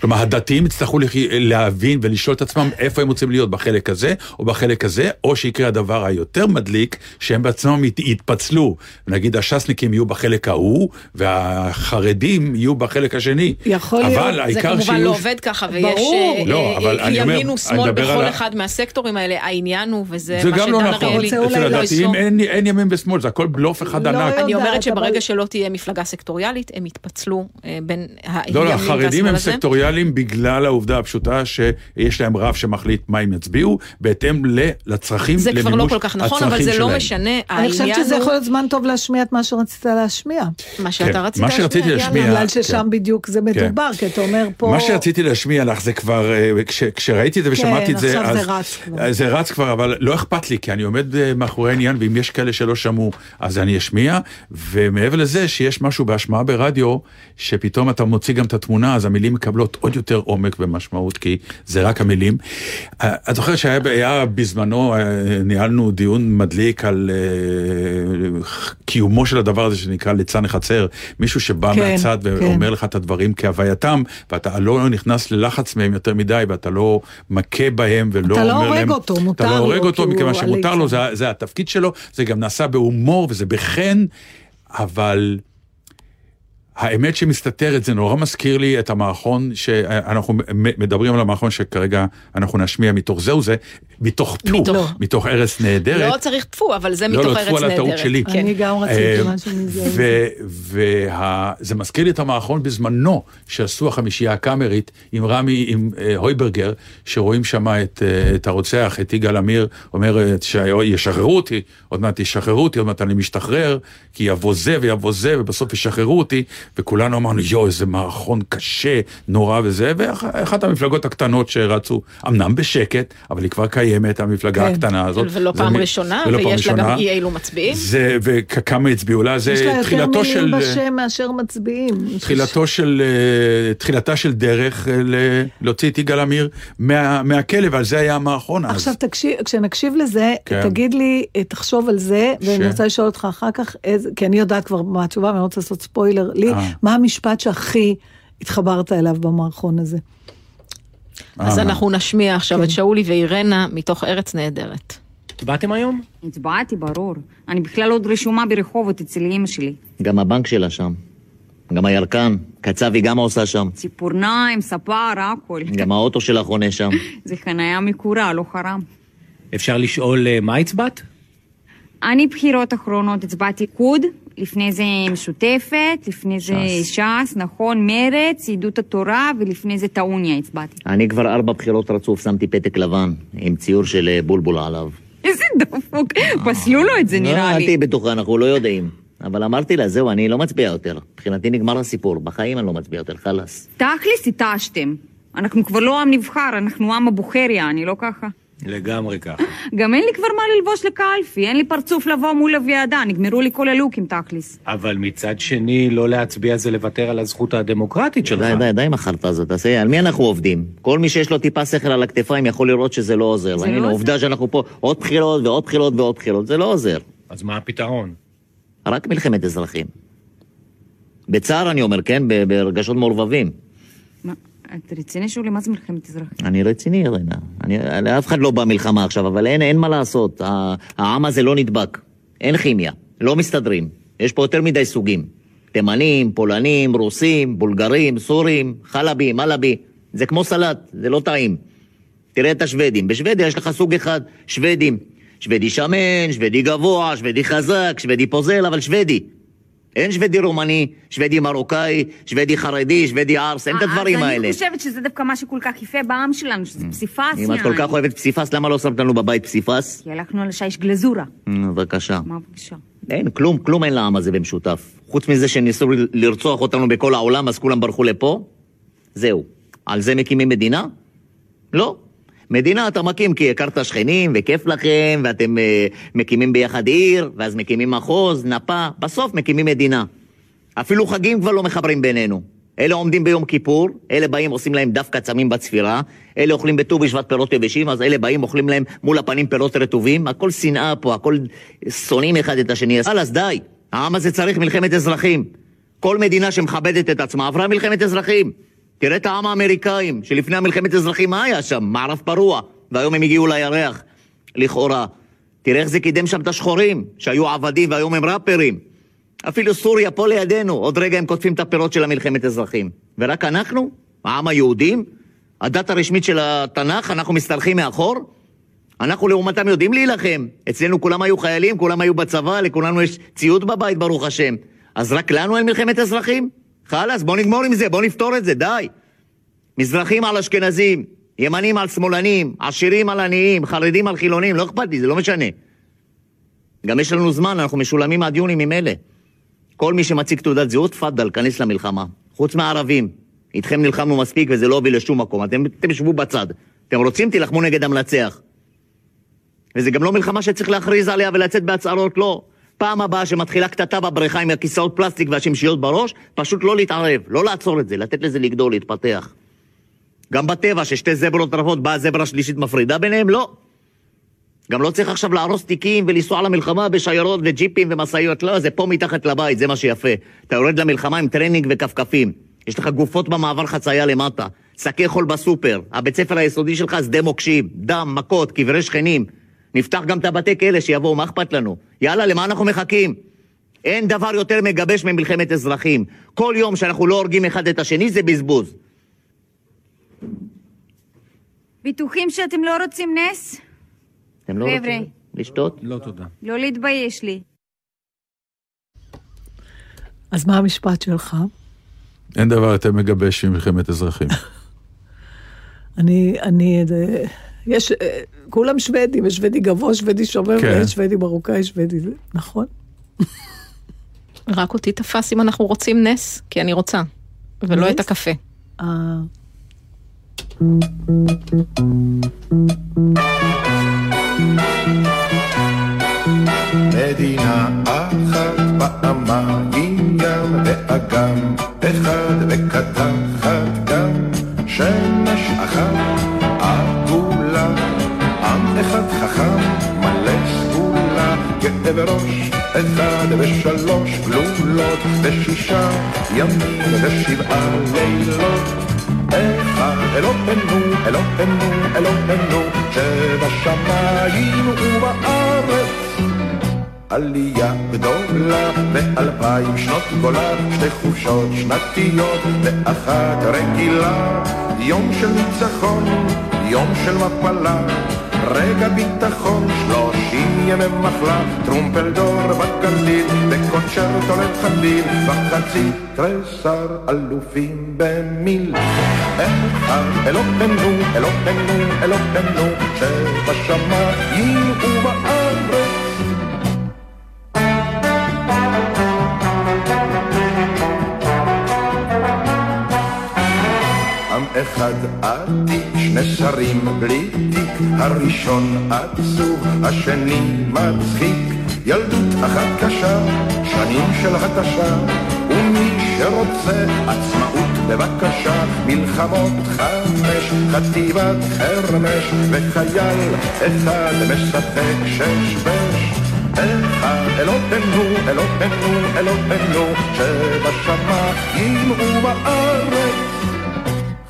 כלומר, הדתיים יצטרכו להבין ולשאול את עצמם איפה הם רוצים להיות, בחלק הזה או בחלק הזה, או שיקרה הדבר היותר מדליק, שהם בעצמם ית- יתפצלו. נגיד הש"סניקים יהיו בחלק ההוא, והחרדים יהיו בחלק השני. יכול להיות. אבל זה זה כמובן שיהיו... לא עובד ככה, ויש. אה, לא, אה, אבל אני אומר, ימין ושמאל בכל על אחד מהסקטורים האלה, העניין הוא, וזה זה מה גם לא שדן נכון. אריאלי... אולי אצל לא הדתיים לשאול. אין, אין ימין ושמאל, זה הכל בלוף אחד לא ענק. אני אומרת שברגע אבל- שלא תהיה מפלגה סקטוריאלית, הם יתפצלו אה, בין הימין לא, לא, והשמאל החרדים הם הזה. סקטוריאליים בגלל העובדה הפשוטה שיש להם רב שמחליט מה הם יצביעו, בהתאם לצרכים, זה כבר לא כל כך נכון, אבל זה לא. משנה. אני חושבת שזה יכול להיות זמן טוב להשמיע את מה שרצית להשמיע. מה שאתה כן, רצית מה שרציתי. להשמיע- בגלל כן. ששם בדיוק זה מדובר, כי אתה אומר פה... מה שרציתי להשמיע לך זה כבר, אה, כש, כשראיתי את זה ושמעתי את זה, כן, עכשיו אז זה רץ כבר. אה, זה רץ כבר, אבל לא אכפת לי, כי אני עומד אה, מאחורי העניין, ואם יש כאלה שלא שמעו, אז אני אשמיע, ומעבר לזה, שיש משהו בהשמעה ברדיו, שפתאום אתה מוציא גם את התמונה, אז המילים מקבלות עוד יותר עומק ומשמעות, כי זה רק המילים. אה, את זוכרת שהיה היה בזמנו, אה, ניהלנו דיון מדליק על אה, קיומו של הדבר הזה שנקרא ליצן החצר, מישהו שבא כן, מהצד כן. ואומר לך את הדברים כהווייתם, ואתה לא נכנס ללחץ מהם יותר מדי, ואתה לא מכה בהם ולא אתה לא אומר הורג להם... אותו, מותר אתה לא לו, הורג אותו מכיוון שמותר. לו, זה, זה התפקיד שלו, זה גם נעשה בהומור וזה בחן, אבל... האמת שמסתתרת, זה נורא מזכיר לי את המערכון, שאנחנו מדברים על המערכון שכרגע אנחנו נשמיע מתוך זהו זה, מתוך טפו, מתוך. מתוך ארץ נהדרת. לא צריך טפו, אבל זה לא, מתוך לא, ארץ טפו על נהדרת. הטעות שלי. כן. אני גם רציתי אה, משהו מזה. וזה מזכיר לי את המערכון בזמנו, שעשו החמישייה הקאמרית עם רמי, עם אה, הויברגר, שרואים שם את, אה, את הרוצח, את יגאל עמיר, אומרת שישחררו אותי, עוד מעט ישחררו אותי, עוד מעט אני משתחרר, כי יבוא זה ויבוא זה, ובסוף ישחררו אותי, וכולנו אמרנו, יואו, איזה מערכון קשה, נורא וזה, ואחת המפלגות הקטנות שרצו, אמנם בשקט, אבל היא כבר קיימת, המפלגה כן. הקטנה הזאת. ולא פעם מ- ראשונה, ולא פעם ויש לה גם ראשונה. אי אילו מצביעים. זה, וכמה הצביעו לה, זה יש לה יותר תחילתו של... מילים בשם מאשר מצביעים. תחילתו של, אה, תחילתה של דרך אה, ל- להוציא את יגאל עמיר מה, מהכלא, ועל זה היה המערכון אז. עכשיו תקשיב, כשנקשיב לזה, כן. תגיד לי, אה, תחשוב על זה, ואני ש- רוצה לשאול אותך אחר כך, איזה, כי אני יודעת כבר מה התשובה, ואני לא רוצה לעשות ספוילר, לי, אה. מה המשפט שהכי התחברת אליו במערכון הזה? אז אה, אנחנו נשמיע עכשיו כן. את שאולי ואירנה מתוך ארץ נהדרת. באתם היום? הצבעתי, ברור. אני בכלל עוד רשומה ברחובות אצל אמא שלי. גם הבנק שלה שם. גם הירקן, קצבי גם עושה שם. ציפורניים, ספר, הכל. גם האוטו שלה חונה שם. זה חניה מקורה, לא חרם. אפשר לשאול אה, מה הצבעת? אני בחירות אחרונות הצבעתי קוד, לפני זה משותפת, לפני זה ש"ס. ש"ס, נכון, מרץ, יהדות התורה, ולפני זה טעוניה הצבעתי. אני כבר ארבע בחירות רצוף שמתי פתק לבן, עם ציור של אה, בולבול עליו. איזה דפוק, פסלו לו את זה לא, נראה אל לי. תהיי בטוחה, אנחנו לא יודעים. אבל אמרתי לה, זהו, אני לא מצביע יותר. מבחינתי נגמר הסיפור, בחיים אני לא מצביע יותר, חלאס. תכלס התעשתם. אנחנו כבר לא עם נבחר, אנחנו עם הבוכר, יעני, לא ככה? לגמרי ככה. גם אין לי כבר מה ללבוש לקלפי, אין לי פרצוף לבוא מול הוועדה, נגמרו לי כל הלוקים תכלס. אבל מצד שני, לא להצביע זה לוותר על הזכות הדמוקרטית שלך. די, די, די עם החרטא הזאת, תעשה, על מי אנחנו עובדים? כל מי שיש לו טיפה שכל על הכתפיים יכול לראות שזה לא עוזר. זה לא עוזר. עובדה שאנחנו פה עוד בחירות ועוד בחירות ועוד בחירות, זה לא עוזר. אז מה הפתרון? רק מלחמת אזרחים. בצער אני אומר, כן? ברגשות מעורבבים. מה, את רציני שולי? מה זה מלחמת אזרחים? אני רציני. אני, לאף אחד לא במלחמה עכשיו, אבל אין, אין מה לעשות. העם הזה לא נדבק. אין כימיה. לא מסתדרים. יש פה יותר מדי סוגים. תימנים, פולנים, רוסים, בולגרים, סורים, חלבי, מלבי. זה כמו סלט, זה לא טעים. תראה את השוודים. בשוודיה יש לך סוג אחד, שוודים. שוודי שמן, שוודי גבוה, שוודי חזק, שוודי פוזל, אבל שוודי. אין שוודי רומני, שוודי מרוקאי, שוודי חרדי, שוודי ערס, אין את הדברים אז האלה. אני חושבת שזה דווקא מה שכל כך יפה בעם שלנו, שזה פסיפס, אם את כל כך אוהבת פסיפס, למה לא שמת לנו בבית פסיפס? כי הלכנו על שיש גלזורה. אה, בבקשה. מה בבקשה? אין, כלום, כלום אין לעם הזה במשותף. חוץ מזה שניסו לרצוח אותנו בכל העולם, אז כולם ברחו לפה? זהו. על זה מקימים מדינה? לא. מדינה אתה מקים כי הכרת שכנים, וכיף לכם, ואתם אה, מקימים ביחד עיר, ואז מקימים מחוז, נפה, בסוף מקימים מדינה. אפילו חגים כבר לא מחברים בינינו. אלה עומדים ביום כיפור, אלה באים עושים להם דווקא צמים בצפירה, אלה אוכלים בט"ו בשבט פירות יבשים, אז אלה באים אוכלים להם מול הפנים פירות רטובים, הכל שנאה פה, הכל שונאים אחד את השני. אז אז די, העם הזה צריך מלחמת אזרחים. כל מדינה שמכבדת את עצמה עברה מלחמת אזרחים. תראה את העם האמריקאים, שלפני המלחמת אזרחים מה היה שם? מערב פרוע, והיום הם הגיעו לירח, לכאורה. תראה איך זה קידם שם את השחורים, שהיו עבדים והיום הם ראפרים. אפילו סוריה פה לידינו, עוד רגע הם קוטפים את הפירות של המלחמת אזרחים. ורק אנחנו, העם היהודים, הדת הרשמית של התנ"ך, אנחנו משתרכים מאחור? אנחנו לעומתם יודעים להילחם. אצלנו כולם היו חיילים, כולם היו בצבא, לכולנו יש ציוד בבית, ברוך השם. אז רק לנו אין מלחמת אזרחים? חלאס, בוא נגמור עם זה, בוא נפתור את זה, די. מזרחים על אשכנזים, ימנים על שמאלנים, עשירים על עניים, חרדים על חילונים, לא אכפת לי, זה לא משנה. גם יש לנו זמן, אנחנו משולמים עד יוני ממילא. כל מי שמציג תעודת זהות, תפאדל, כנס למלחמה. חוץ מהערבים. איתכם נלחמנו מספיק וזה לא הוביל לשום מקום. אתם, אתם שבו בצד. אתם רוצים, תילחמו נגד המנצח. וזה גם לא מלחמה שצריך להכריז עליה ולצאת בהצהרות, לא. פעם הבאה שמתחילה קטטה בבריכה עם הכיסאות פלסטיק והשמשיות בראש, פשוט לא להתערב, לא לעצור את זה, לתת לזה לגדול, להתפתח. גם בטבע, ששתי זברות רבות, באה זברה שלישית מפרידה ביניהם, לא. גם לא צריך עכשיו להרוס תיקים ולנסוע למלחמה בשיירות וג'יפים ומשאיות, לא, זה פה מתחת לבית, זה מה שיפה. אתה יורד למלחמה עם טרנינג וכפכפים. יש לך גופות במעבר חצייה למטה, שקי חול בסופר, הבית ספר היסודי שלך שדה מוקשים, דם, מכות, קברי שכנים. נפתח גם את הבתי כלא שיבואו, מה אכפת לנו? יאללה, למה אנחנו מחכים? אין דבר יותר מגבש ממלחמת אזרחים. כל יום שאנחנו לא הורגים אחד את השני זה בזבוז. בטוחים שאתם לא רוצים נס? אתם לא חבר'ה. רוצים לשתות? לא תודה. לא להתבייש לי. אז מה המשפט שלך? אין דבר יותר מגבש ממלחמת אזרחים. אני, אני, אה, יש, אה, כולם שוודים, יש שוודי גבוה, שוודי שומר, כן. ויש שוודי מרוקאי, שוודי, זה- נכון? רק אותי תפס אם אנחנו רוצים נס, כי אני רוצה, ולא נס? את הקפה. אה, מדינה אחת פעמיים ים ואגם אחד וקדחת גם שמש אחת חכם מלא סגולה כאב ראש אחד ושלוש גלולות ושישה ימים ושבעה לילות אלוהינו, אלוהינו, אלוהינו, שבשמיים ובארץ. עלייה גדולה באלפיים שנות גולה, שתי חופשות שנתיות ואחת רגילה. יום של ניצחון, יום של מפלה, רגע ביטחון, שלושים ימי מחלה, טרומפלדור בגליל, וקונצ'רטו לחליל, וחצי תריסר אלופים במיל. אחד אלוהינו, אלוהינו, אלוהינו, שבשמיים ובארץ. אחד עתיק, שני שרים בלי תיק, הראשון עצוב, השני מצחיק, ילדות אחת קשה, שנים של התשה, ומי שרוצה עצמאות בבקשה, מלחמות חמש, חטיבת חרמש, וחייל אחד משחק שש בש. אלוהינו, אלוהינו, אלוהינו, שבשמיים ובארץ.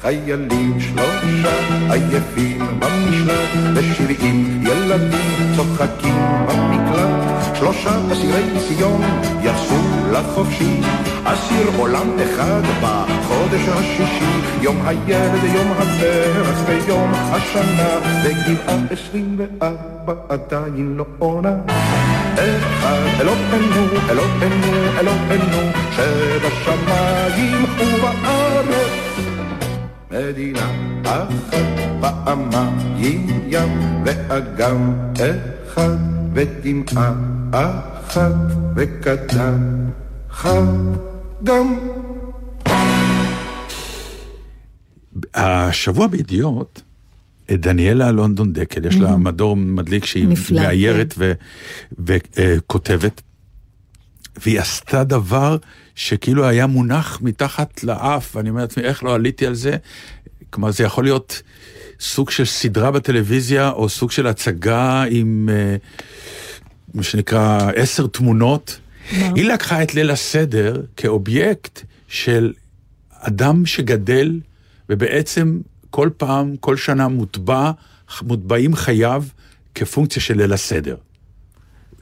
חיילים שלושה עייפים במשלט, ושבעים ילדים צוחקים במקלט. שלושה אסירי ציון יצאו לחופשי, אסיר עולם אחד בחודש השישי, יום הילד, יום הפרח ויום השנה, וגבעה עשרים וארבע עדיין לא עונה. אחד אלוהינו, אלוהינו, אלוהינו, שבשמיים ובארץ. מדינה אחת פעמיים ים ואגם אחד ודמעה אחת וקטן חדם. השבוע בידיעות, את דניאלה לונדון דקל, יש לה מדור מדליק שהיא נפלא, מאיירת וכותבת, והיא עשתה דבר שכאילו היה מונח מתחת לאף, ואני אומר לעצמי, איך לא עליתי על זה? כלומר, זה יכול להיות סוג של סדרה בטלוויזיה, או סוג של הצגה עם אה, מה שנקרא עשר תמונות. היא לקחה את ליל הסדר כאובייקט של אדם שגדל, ובעצם כל פעם, כל שנה מוטבע, מוטבעים חייו כפונקציה של ליל הסדר.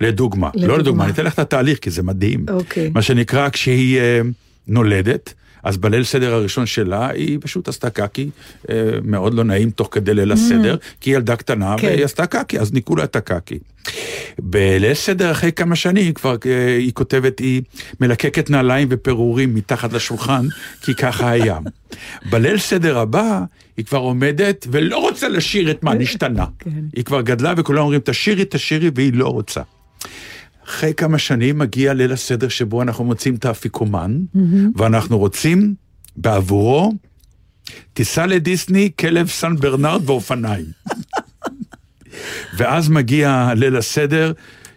לדוגמה, לדוגמה. לא לדוגמה, אני אתן לך את התהליך כי זה מדהים. אוקיי. מה שנקרא, כשהיא אה, נולדת, אז בליל סדר הראשון שלה, היא פשוט עשתה קקי, אה, מאוד לא נעים תוך כדי ליל הסדר, כי היא ילדה קטנה כן. והיא עשתה קקי, אז ניקו לה את הקקי. בליל סדר אחרי כמה שנים, כבר אה, היא כותבת, היא מלקקת נעליים ופירורים מתחת לשולחן, כי ככה היה. בליל סדר הבא, היא כבר עומדת ולא רוצה לשיר את מה נשתנה. כן. היא כבר גדלה וכולם אומרים, תשירי, תשירי, והיא לא רוצה. אחרי כמה שנים מגיע ליל הסדר שבו אנחנו מוצאים את האפיקומן, ואנחנו רוצים בעבורו טיסה לדיסני, כלב סן ברנרד ואופניים. ואז מגיע ליל הסדר,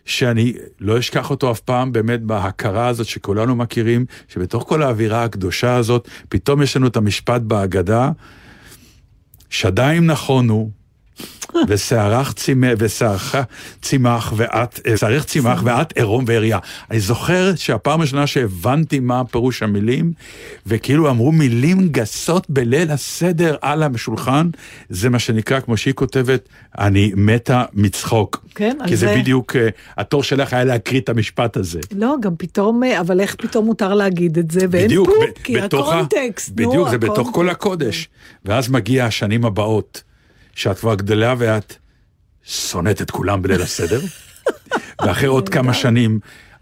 שאני לא אשכח אותו אף פעם, באמת בהכרה הזאת שכולנו מכירים, שבתוך כל האווירה הקדושה הזאת, פתאום יש לנו את המשפט בהגדה, שדיים נכונו, ושערך צימח, ושערך צימח ואת, אה, שערך צימח ואת עירום ועריה. אני זוכר שהפעם הראשונה שהבנתי מה פירוש המילים, וכאילו אמרו מילים גסות בליל הסדר על השולחן, זה מה שנקרא, כמו שהיא כותבת, אני מתה מצחוק. כן, כי זה זה- בדיוק, אה, התור שלך היה להקריא את המשפט הזה. לא, גם פתאום, אה, אבל איך פתאום מותר להגיד את זה, ואין בדיוק, פוק, ב- כי ה- הקונטקסט, נו, בדיוק, זה בתוך כל הקונטקסט. הקודש. ואז מגיע השנים הבאות, שאת כבר גדלה ואת שונאת את כולם בליל הסדר, ואחרי עוד כמה שנים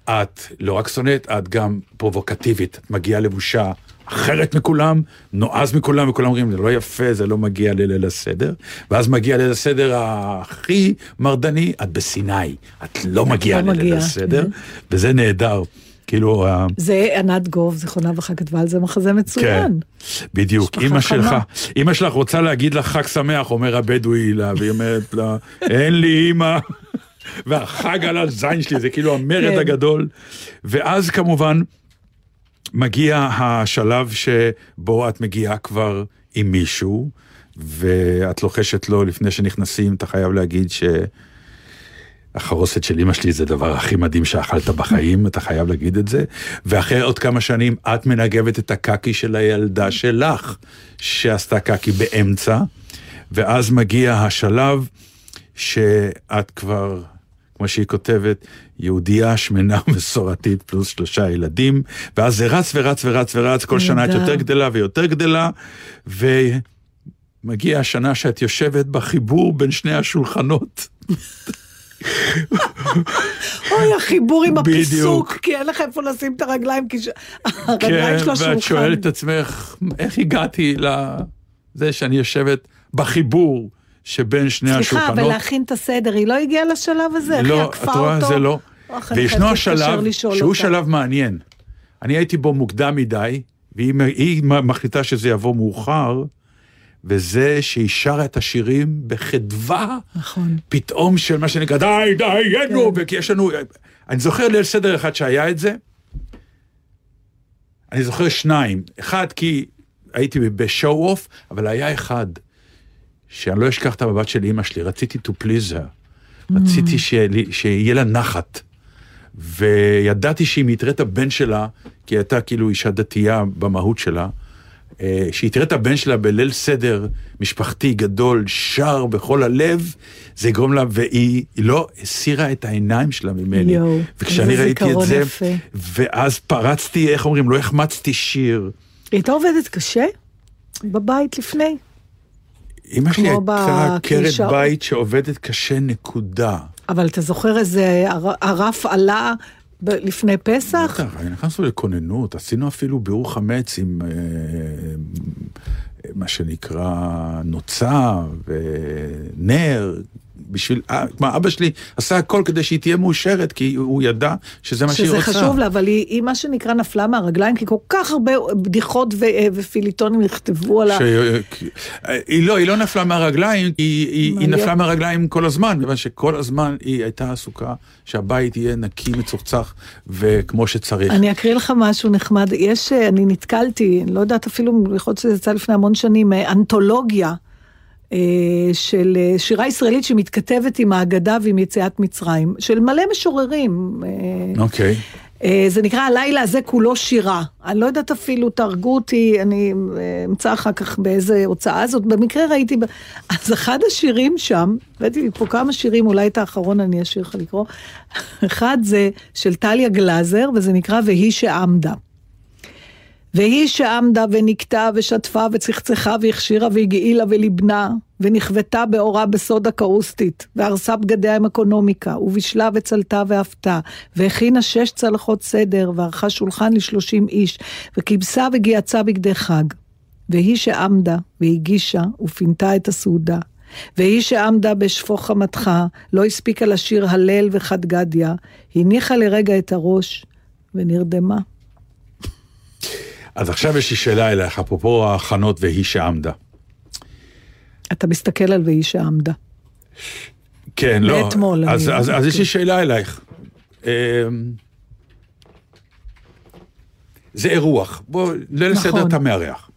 את לא רק שונאת, את גם פרובוקטיבית, את מגיעה לבושה אחרת מכולם, נועז מכולם, וכולם אומרים, זה לא יפה, זה לא מגיע לליל הסדר. ואז מגיע ליל הסדר הכי מרדני, את בסיני, את לא מגיעה לא לליל הסדר. וזה נהדר. כאילו, זה ענת גוב, זיכרונה לברכה, כתבה על זה מחזה מצוין. כן, בדיוק. אימא. שלך, אימא שלך רוצה להגיד לך חג שמח, אומר הבדואי לה, והיא אומרת לה, אין לי אימא. והחג על הזין שלי, זה כאילו המרד כן. הגדול. ואז כמובן מגיע השלב שבו את מגיעה כבר עם מישהו, ואת לוחשת לו לפני שנכנסים, אתה חייב להגיד ש... החרוסת של אמא שלי זה הדבר הכי מדהים שאכלת בחיים, אתה חייב להגיד את זה. ואחרי עוד כמה שנים את מנגבת את הקקי של הילדה שלך, שעשתה קקי באמצע, ואז מגיע השלב שאת כבר, כמו שהיא כותבת, יהודייה שמנה מסורתית פלוס שלושה ילדים, ואז זה רץ ורץ ורץ ורץ, כל שנה את. יותר גדלה ויותר גדלה, ומגיע השנה שאת יושבת בחיבור בין שני השולחנות. אוי, החיבור עם. הפיסוק, כי אין לך איפה לשים את הרגליים, כי כן, הרגליים של השולחן. ואת שואלת את עצמך, איך הגעתי לזה שאני יושבת בחיבור שבין שני סליחה, השולחנות? אבל להכין את הסדר, היא לא הגיעה לשלב הזה? איך היא לא, עקפה את רואה, אותו? זה לא. וישנו השלב, שהוא אותה. שלב מעניין. אני הייתי בו מוקדם מדי, והיא היא מחליטה שזה יבוא מאוחר, וזה שהיא שרה את השירים בחדווה, נכון. פתאום של מה שנקרא, די, דיינו, כן. וכי יש לנו... אני זוכר ליל סדר אחד שהיה את זה, אני זוכר שניים. אחד כי הייתי בשואו אוף, אבל היה אחד שאני לא אשכח את המבט של אימא שלי, רציתי to please her. רציתי שיהיה שיהיה לה נחת. וידעתי שאם היא תראה את הבן שלה, כי היא הייתה כאילו אישה דתייה במהות שלה, שהיא תראה את הבן שלה בליל סדר משפחתי גדול, שר בכל הלב, זה יגרום לה, והיא היא לא הסירה את העיניים שלה ממני. יואו, וכשאני ראיתי את זה, יפה. ואז פרצתי, איך אומרים, לא החמצתי שיר. היא הייתה עובדת קשה בבית לפני? אמא שלי הייתה עקרת. בית שעובדת קשה, נקודה. אבל אתה זוכר איזה הר- הרף עלה ב- לפני פסח? בטח, נכנסנו לכוננות, עשינו אפילו בירור חמץ עם אה, מה שנקרא נוצה ונר, בשביל, אה, כלומר, אבא שלי עשה הכל כדי שהיא תהיה מאושרת, כי הוא ידע שזה מה שהיא שזה רוצה. חשוב לה, אבל היא, היא מה שנקרא נפלה מהרגליים, כי כל כך הרבה בדיחות ו- ופיליטונים נכתבו על ה... ש... היא לא, היא לא נפלה מהרגליים, היא, היא, היא? נפלה מהרגליים כל הזמן, מכיוון שכל הזמן היא הייתה עסוקה שהבית יהיה נקי, מצוחצח וכמו שצריך. אני אקריא לך משהו נחמד. יש, אה, אני נתקלתי, אני לא יודעת אפילו, יכול להיות שזה יצא לפני המון שנים, אה, אנתולוגיה אה, של אה, שירה ישראלית שמתכתבת עם האגדה ועם יציאת מצרים, של מלא משוררים. אה, אוקיי. אה, זה נקרא הלילה הזה כולו שירה. אני לא יודעת אפילו, תהרגו אותי, אני אה, אמצא אחר כך באיזה הוצאה זאת. במקרה ראיתי, אז אחד השירים שם, הבאתי לי פה כמה שירים, אולי את האחרון אני אשאיר לך לקרוא. אחד זה של טליה גלאזר, וזה נקרא והיא שעמדה. והיא שעמדה ונקטה ושטפה וצחצחה והכשירה והגעילה וליבנה, ונכוותה באורה בסודה קאוסטית, והרסה בגדיה עם אקונומיקה, ובישלה וצלתה ואפתה, והכינה שש צלחות סדר, וערכה שולחן לשלושים איש, וכיבסה וגייצה בגדי חג. והיא שעמדה, והגישה, ופינתה את הסעודה. והיא שעמדה בשפוך חמתך, לא הספיקה לשיר הלל וחד גדיא, הניחה לרגע את הראש, ונרדמה. אז עכשיו יש לי שאלה אליך, אפרופו ההכנות והיא שעמדה. אתה מסתכל על והיא שעמדה. כן, לא. מאתמול, אז, אז, אז יש. לי שאלה אלייך. אמ, זה אירוח, בוא, ליל נכון. סדר אתה מארח.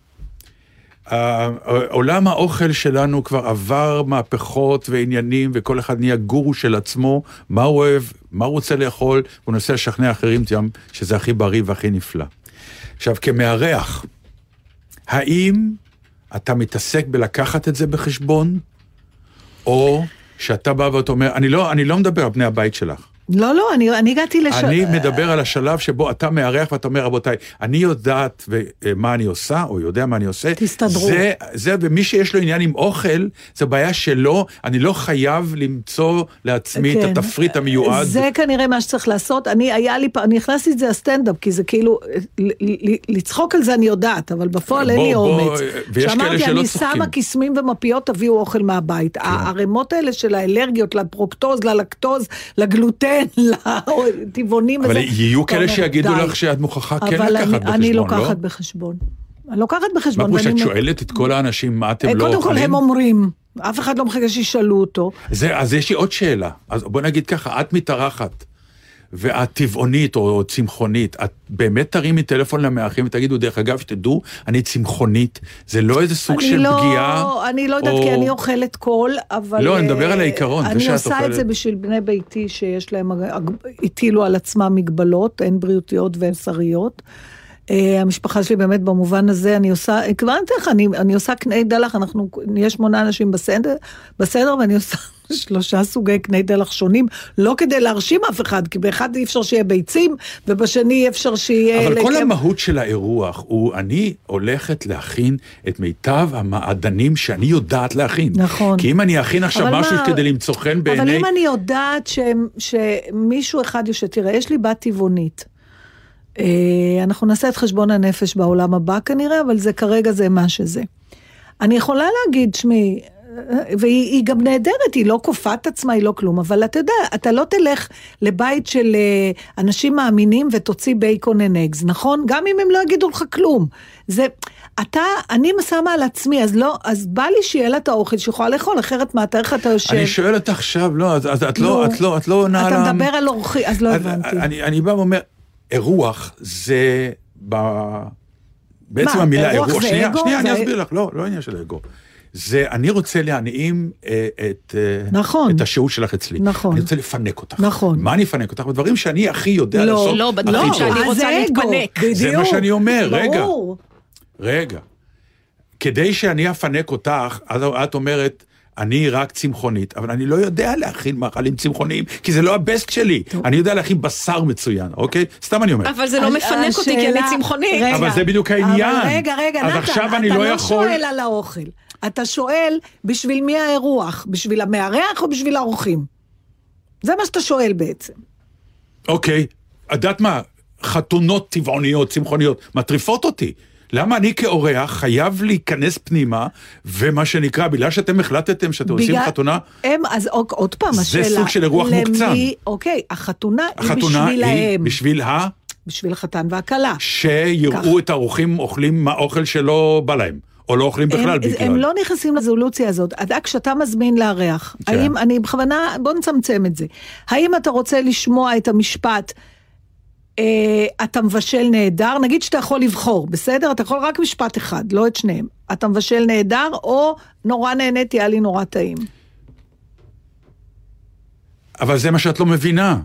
עולם האוכל שלנו כבר עבר מהפכות ועניינים, וכל אחד נהיה גורו של עצמו, מה הוא אוהב, מה הוא רוצה לאכול, הוא מנסה לשכנע אחרים שזה הכי בריא והכי נפלא. עכשיו, כמארח, האם אתה מתעסק בלקחת את זה בחשבון, או שאתה בא ואתה אומר, אני לא, אני לא מדבר על בני הבית שלך. לא, לא, אני, אני הגעתי לש... אני מדבר על השלב שבו אתה מארח ואתה אומר, רבותיי, אני יודעת אה, מה אני עושה, או יודע מה אני עושה. תסתדרו. זה, זה, ומי שיש לו עניין עם אוכל, זה בעיה שלו, אני לא חייב למצוא לעצמי כן. את התפריט המיועד. זה כנראה מה שצריך לעשות. אני, היה לי, פ- אני הכנסתי את זה לסטנדאפ, כי זה כאילו, ל- לצחוק על זה אני יודעת, אבל בפועל אין לי בוא, אומץ. ויש כאלה שאמרתי, שלא אני צוחקים. שמה קיסמים ומפיות, תביאו אוכל מהבית. הערימות האלה של האלרגיות, לפרוקטוז, ללקטוז, לגלוטן, לטבעונים אבל. יהיו כאלה שיגידו. לך שאת מוכרחה כן אבל לקחת אני, בחשבון, אני לא? לוקחת בחשבון. אני לוקחת מה בחשבון. פירוש, ואני- את שואלת את כל האנשים מה אתם אה, לא קודם אוכלים? כל הם אומרים, אף אחד לא מחכה שישאלו אותו. זה, אז יש לי עוד שאלה. אז בוא נגיד ככה, את מתארחת, ואת טבעונית או צמחונית, את באמת תרימי טלפון למארחים ותגידו, דרך אגב, שתדעו, אני צמחונית, זה לא איזה סוג אני של לא, פגיעה? אני לא יודעת, או- כי אני אוכלת קול, אבל... לא, אני מדבר אה, על העיקרון, זה אני שאת עושה אוכלת. את זה בשביל בני ביתי שיש להם, הטילו על עצמם מגבלות, הן בריאותיות והן שריות. אה, המשפחה שלי באמת במובן הזה, אני עושה, כבר אני אתן לך, אני, אני עושה קני דלח, אנחנו נהיה שמונה אנשים בסדר, בסדר, ואני עושה שלושה סוגי קני דלח שונים, לא כדי להרשים אף אחד, כי באחד אי אפשר שיהיה ביצים, ובשני אי אפשר שיהיה... אבל כל לקב- המהות של האירוח הוא, אני הולכת להכין את מיטב המעדנים שאני יודעת להכין. נכון. כי אם אני אכין עכשיו משהו מה- כדי למצוא חן בעיני... אבל אם אני יודעת ש, שמישהו אחד יושב, תראה, יש לי בת טבעונית. אה, אנחנו נעשה את חשבון הנפש בעולם הבא כנראה, אבל זה כרגע זה מה שזה. אני יכולה להגיד, שמי, והיא היא גם נהדרת, היא לא כופה את עצמה, היא לא כלום, אבל אתה יודע, אתה לא תלך לבית של אה, אנשים מאמינים ותוציא בייקון and eggs, נכון? גם אם הם לא יגידו לך כלום. זה, אתה, אני שמה על עצמי, אז לא, אז בא לי שיהיה לה את האוכל שיכולה לאכול, אחרת מה, תאר לך אתה יושב. אני שואל אותך עכשיו, לא, אז- אז את. לא, את לא, את לא עונה על... אתה מדבר על אורחי, אז לא הבנתי. אני, אני בא ואומר, אירוח זה ב... בעצם מה, המילה אירוח אירוח, זה שנייה, אגו? שנייה, אני זה- אסביר לך, לא, לא עניין של אגו. זה, אני רוצה להנעים אה, את, אה, נכון. את השהות שלך אצלי. נכון. אני רוצה לפנק אותך. נכון. מה אני אפנק אותך? בדברים שאני הכי יודע לא, לעשות. לא, בדברים הכי שאני טוב. אז רוצה זה אגו, להתפנק. זה מה בדיוק. שאני אומר, רגע. ברור. רגע. כדי שאני אפנק אותך, אז את אומרת, אני רק צמחונית, אבל אני לא יודע להכין מאכלים צמחוניים, כי זה לא הבסט שלי. אני יודע להכין בשר מצוין, אוקיי? סתם אני אומר. אבל זה לא מפנק אותי, כי אני צמחונית. רגע, אבל זה בדיוק העניין. אבל רגע, רגע, נתן, עכשיו אני לא אתה יכול- לא שואל על האוכל. אתה שואל בשביל מי האירוח? בשביל המארח או בשביל האורחים? זה מה שאתה שואל בעצם. אוקיי, את יודעת מה? חתונות טבעוניות, צמחוניות, מטריפות אותי. למה אני כאורח חייב להיכנס פנימה, ומה שנקרא, בגלל שאתם החלטתם שאתם עושים בגלל- חתונה, הם, אז עוד, עוד פעם, זה השאלה... סוג של אירוח למי, מוקצן. אוקיי, החתונה, החתונה היא היא בשבילהם. בשביל ה... בשביל החתן והכלה. שיראו כך. את האורחים אוכלים מהאוכל שלא בא להם, או לא אוכלים בכלל הם, בגלל. הם לא נכנסים לרזולוציה הזאת. אתה, כשאתה מזמין לארח, כן. האם, אני בכוונה, בוא נצמצם את זה. האם אתה רוצה לשמוע את המשפט, אה, אתה מבשל נהדר? נגיד שאתה יכול לבחור, בסדר? אתה יכול רק משפט אחד, לא את שניהם. אתה מבשל נהדר, או נורא נהניתי, היה לי נורא טעים. אבל זה מה שאת לא מבינה.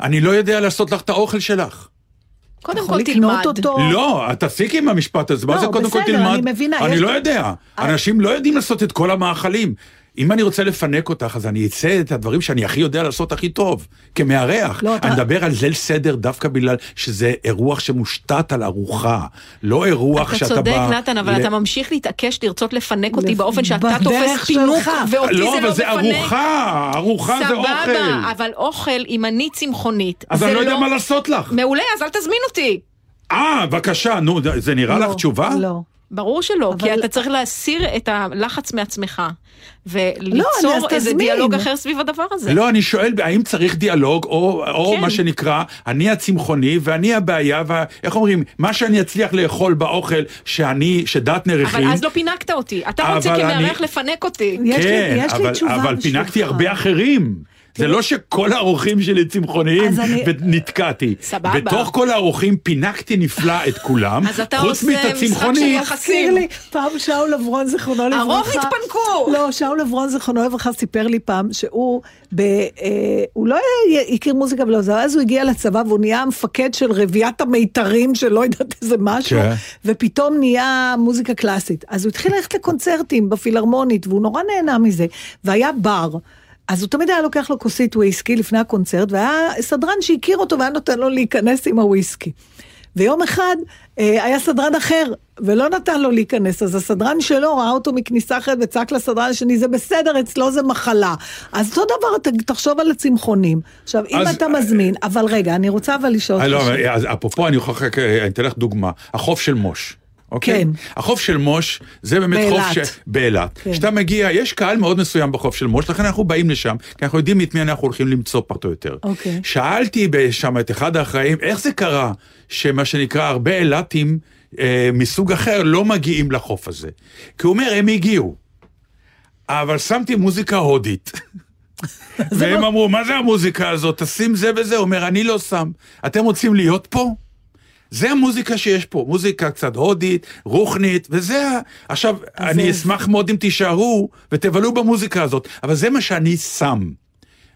אני לא יודע לעשות לך את האוכל שלך. קודם כל תלמד. אותו. לא, את תפסיקי עם המשפט הזה, מה לא, זה קודם כל בסדר, תלמד? אני מבינה, אני לא יודע. אנשים לא יודעים לעשות את כל המאכלים. אם אני רוצה לפנק אותך, אז אני אצא את הדברים שאני הכי יודע לעשות הכי טוב, כמארח. לא, אתה- אני מדבר על ליל סדר דווקא בגלל שזה אירוח שמושתת על ארוחה, לא אירוח אתה שאתה צודק, בא... נתן, אבל ל- אתה ממשיך להתעקש לרצות לפנק אותי לפ- באופן שאתה תופס פינוק, שלך. ואותי לא, זה אבל לא זה מפנק. ארוחה, ארוחה זה אוכל. סבבה, אבל אוכל, אם אני צמחונית, אז זה אני לא יודע מה לעשות לך. מעולה, אז אל תזמין אותי. אה, בבקשה, נו, זה נראה לא, לך תשובה? לא. ברור שלא, כי אבל- אתה צריך להסיר את הלחץ מעצמך, אז וליצור איזה תזמין. דיאלוג אחר סביב הדבר הזה. לא, אני שואל, האם צריך דיאלוג, או, או כן. מה שנקרא, אני הצמחוני ואני הבעיה, ואיך אומרים, מה שאני אצליח לאכול באוכל שאני, שדטנר הכין, אבל אז לא פינקת אותי. אתה רוצה כמארח אני- לפנק אותי. יש לי- כן, יש לי אבל, תשובה אבל בשבילך. פינקתי הרבה אחרים. זה לא שכל האורחים שלי צמחוניים ונתקעתי. סבבה. בתוך כל האורחים פינקתי נפלא את כולם, אז אתה חוץ עושה מאת משחק של הצמחונית. יחסים. מזכיר לי, פעם שאול עברון, זיכרונו לברכה. הרוב התפנקו. לא, שאול עברון, זיכרונו לברכה, סיפר לי פעם שהוא, ב, אה, הוא לא הכיר מוזיקה ולא זה, אז הוא הגיע לצבא והוא נהיה המפקד של רביית המיתרים, של לא יודעת איזה משהו, כן. ופתאום נהיה מוזיקה קלאסית. אז הוא התחיל ללכת לקונצרטים בפילהרמונית, והוא נורא נהנה מזה, והיה בר. אז הוא תמיד היה לוקח לו כוסית וויסקי לפני הקונצרט, והיה סדרן שהכיר אותו והיה נותן לו להיכנס עם הוויסקי. ויום אחד אה, היה סדרן אחר, ולא נתן לו להיכנס, אז הסדרן שלו ראה אותו מכניסה אחרת וצעק לסדרן השני, זה בסדר, אצלו זה מחלה. אז אותו דבר, ת, תחשוב על הצמחונים. עכשיו, אם אז- אתה מזמין, אבל רגע, אני רוצה אבל לשאול אה, אותך לא, שאלה. אז אפרופו, אני רק, אה, אני אתן לך דוגמה. החוף של מוש. אוקיי? כן. החוף של מוש זה באמת באילת. חוף ש... באילת. כן. כשאתה מגיע, יש קהל מאוד מסוים בחוף של מוש, לכן אנחנו באים לשם, כי אנחנו יודעים את מי אנחנו הולכים למצוא פחות או יותר. אוקיי. שאלתי שם את אחד האחראים, איך זה קרה שמה שנקרא הרבה אילתים אה, מסוג אחר לא מגיעים לחוף הזה? כי הוא אומר, הם הגיעו. אבל שמתי מוזיקה הודית. והם אמרו, מה זה המוזיקה הזאת? תשים זה וזה. הוא אומר, אני לא שם. אתם רוצים להיות פה? זה המוזיקה שיש פה, מוזיקה קצת הודית, רוחנית, וזה ה... עכשיו, אני אשמח מאוד אם תישארו ותבלו במוזיקה הזאת, אבל זה מה שאני שם.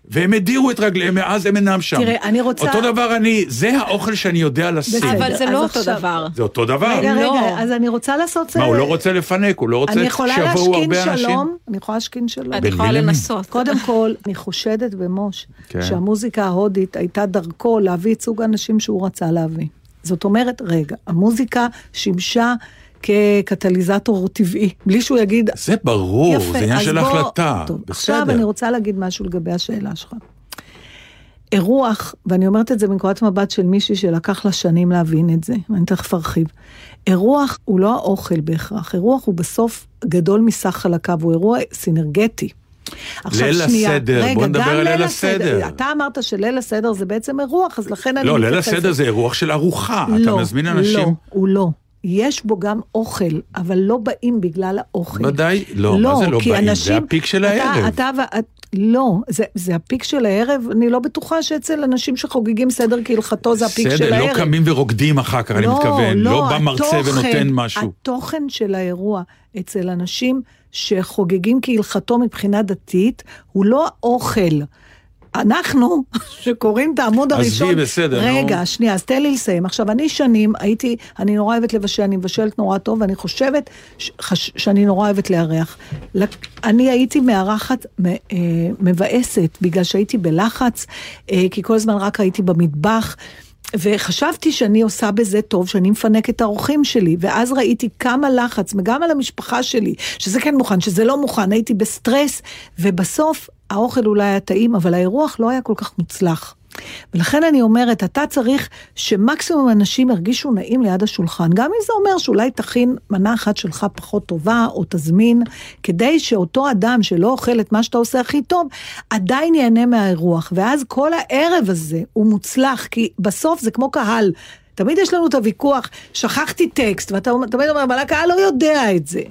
והם הדירו את רגליהם, מאז הם אינם שם. תראה, אני רוצה- אותו דבר אני, זה האוכל שאני יודע לשים. בסדר. אבל זה לא אותו עכשיו- דבר. זה אותו דבר. רגע, לא. רגע, אז אני רוצה לעשות... מה, הוא אה, לא רוצה לפנק, הוא לא רוצה אני יכולה שיבואו להשכין הרבה אנשים? שלום? אני יכולה להשכין שלום? את יכולה בין מי למי? לנסות. קודם כל, אני חושדת במוש, כן. שהמוזיקה ההודית הייתה דרכו להביא את סוג האנשים שהוא רצה להביא. זאת אומרת, רגע, המוזיקה שימשה כקטליזטור טבעי, בלי שהוא יגיד... זה ברור, יפה, זה עניין של בוא- החלטה. טוב, בסדר. עכשיו אני רוצה להגיד משהו לגבי השאלה שלך. אירוח, ואני אומרת את זה מנקודת מבט של מישהי שלקח לה שנים להבין את זה, ואני תכף ארחיב. אירוח הוא לא האוכל בהכרח, אירוח הוא בסוף גדול מסך חלקיו, הוא אירוע סינרגטי. עכשיו ליל שנייה, הסדר, רגע, בוא נדבר על ליל הסדר. אתה אמרת שליל הסדר זה בעצם אירוח, אז לכן אני לא, ליל. הסדר זה אירוח של ארוחה. אתה לא, מזמין אנשים... לא, הוא לא. יש בו גם אוכל, אבל לא באים בגלל האוכל. ודאי, לא, מה זה לא באים? זה אנשים- הפיק של אתה- הערב. אתה, ו- את- לא, זה, זה הפיק של הערב, אני לא בטוחה שאצל אנשים שחוגגים סדר כהלכתו זה הפיק של בסדר, הערב. לא קמים ורוקדים אחר כך, אני מתכוון. לא בא מרצה ונותן משהו. התוכן של האירוע אצל אנשים שחוגגים כהלכתו מבחינה דתית, הוא לא האוכל. אנחנו, שקוראים את העמוד עזבי, הראשון... בסדר, נו. רגע, שנייה, אז תן לי לסיים. עכשיו, אני שנים הייתי, אני נורא אוהבת לבשל, אני מבשלת נורא טוב, ואני חושבת ש, חש, שאני נורא אוהבת לארח. אני הייתי מארחת אה, מבאסת, בגלל שהייתי בלחץ, אה, כי כל הזמן רק הייתי במטבח. וחשבתי שאני עושה בזה טוב, שאני מפנק את האורחים שלי, ואז ראיתי כמה לחץ, וגם על המשפחה שלי, שזה כן מוכן, שזה לא מוכן, הייתי בסטרס, ובסוף האוכל אולי היה טעים, אבל האירוח לא היה כל כך מוצלח. ולכן אני אומרת, אתה צריך שמקסימום אנשים ירגישו נעים ליד השולחן, גם אם זה אומר שאולי תכין מנה אחת שלך פחות טובה, או תזמין, כדי שאותו אדם שלא אוכל את מה שאתה עושה הכי טוב, עדיין ייהנה מהאירוח. ואז כל הערב הזה הוא מוצלח, כי בסוף זה כמו קהל. תמיד יש לנו את הוויכוח, שכחתי טקסט, ואתה תמיד אומר, אבל הקהל לא יודע את זה.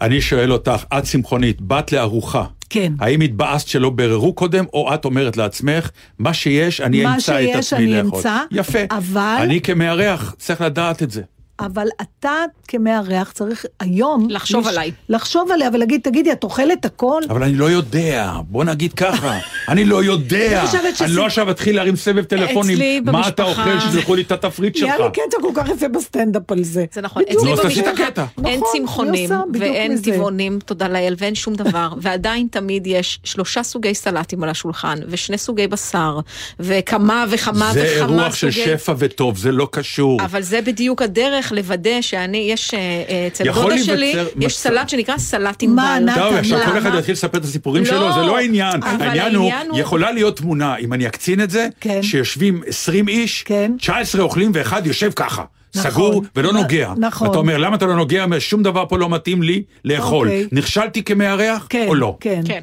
אני שואל אותך, את צמחונית, באת לארוחה. כן. האם התבאסת שלא ביררו קודם, או את אומרת לעצמך, מה שיש, אני מה אמצא את שיש, עצמי אני לאכול. אמצא, יפה. אבל- אני כמארח צריך לדעת את זה. אבל אתה כמארח צריך היום... לחשוב עליי. לחשוב עליה ולהגיד, תגידי, את אוכלת הכל? אבל אני לא יודע, בוא נגיד ככה, אני לא יודע. אני חושבת שזה- אני לא עכשיו אתחיל להרים סבב טלפונים, אצלי מה אתה אוכל, שתלכו לי את התפריט שלך. היה לי קטע כל כך יפה בסטנדאפ על זה. זה נכון. אצלי את במשפחה הקטע. אין נכון, צמחונים ואין. טבעונים, תודה לאל, ואין שום דבר, ועדיין תמיד יש שלושה סוגי סלטים על השולחן, ושני סוגי בשר, וכמה וכמה זה וכמה אירוח של סוגי... שפע וטוב, זה לא קשור. אבל זה בדיוק הדרך לוודא שאני, יש אה, אה, אצל דודה שלי, יש סלט שנקרא סלט מה, ענבל. נתן, טוב, עכשיו כל? אחד יתחיל לספר את הסיפורים לא, שלו, זה לא העניין. העניין הוא, יכולה להיות תמונה, אם אני אקצין את זה, כן. שיושבים 20 איש, כן. 19 אוכלים ואחד יושב ככה. נכון. סגור ולא נ- נוגע. נכון. ואתה אומר, למה אתה לא נוגע? אומר, שום דבר פה לא מתאים לי לאכול. אוקיי. נכשלתי כמארח כן, או לא? כן. כן.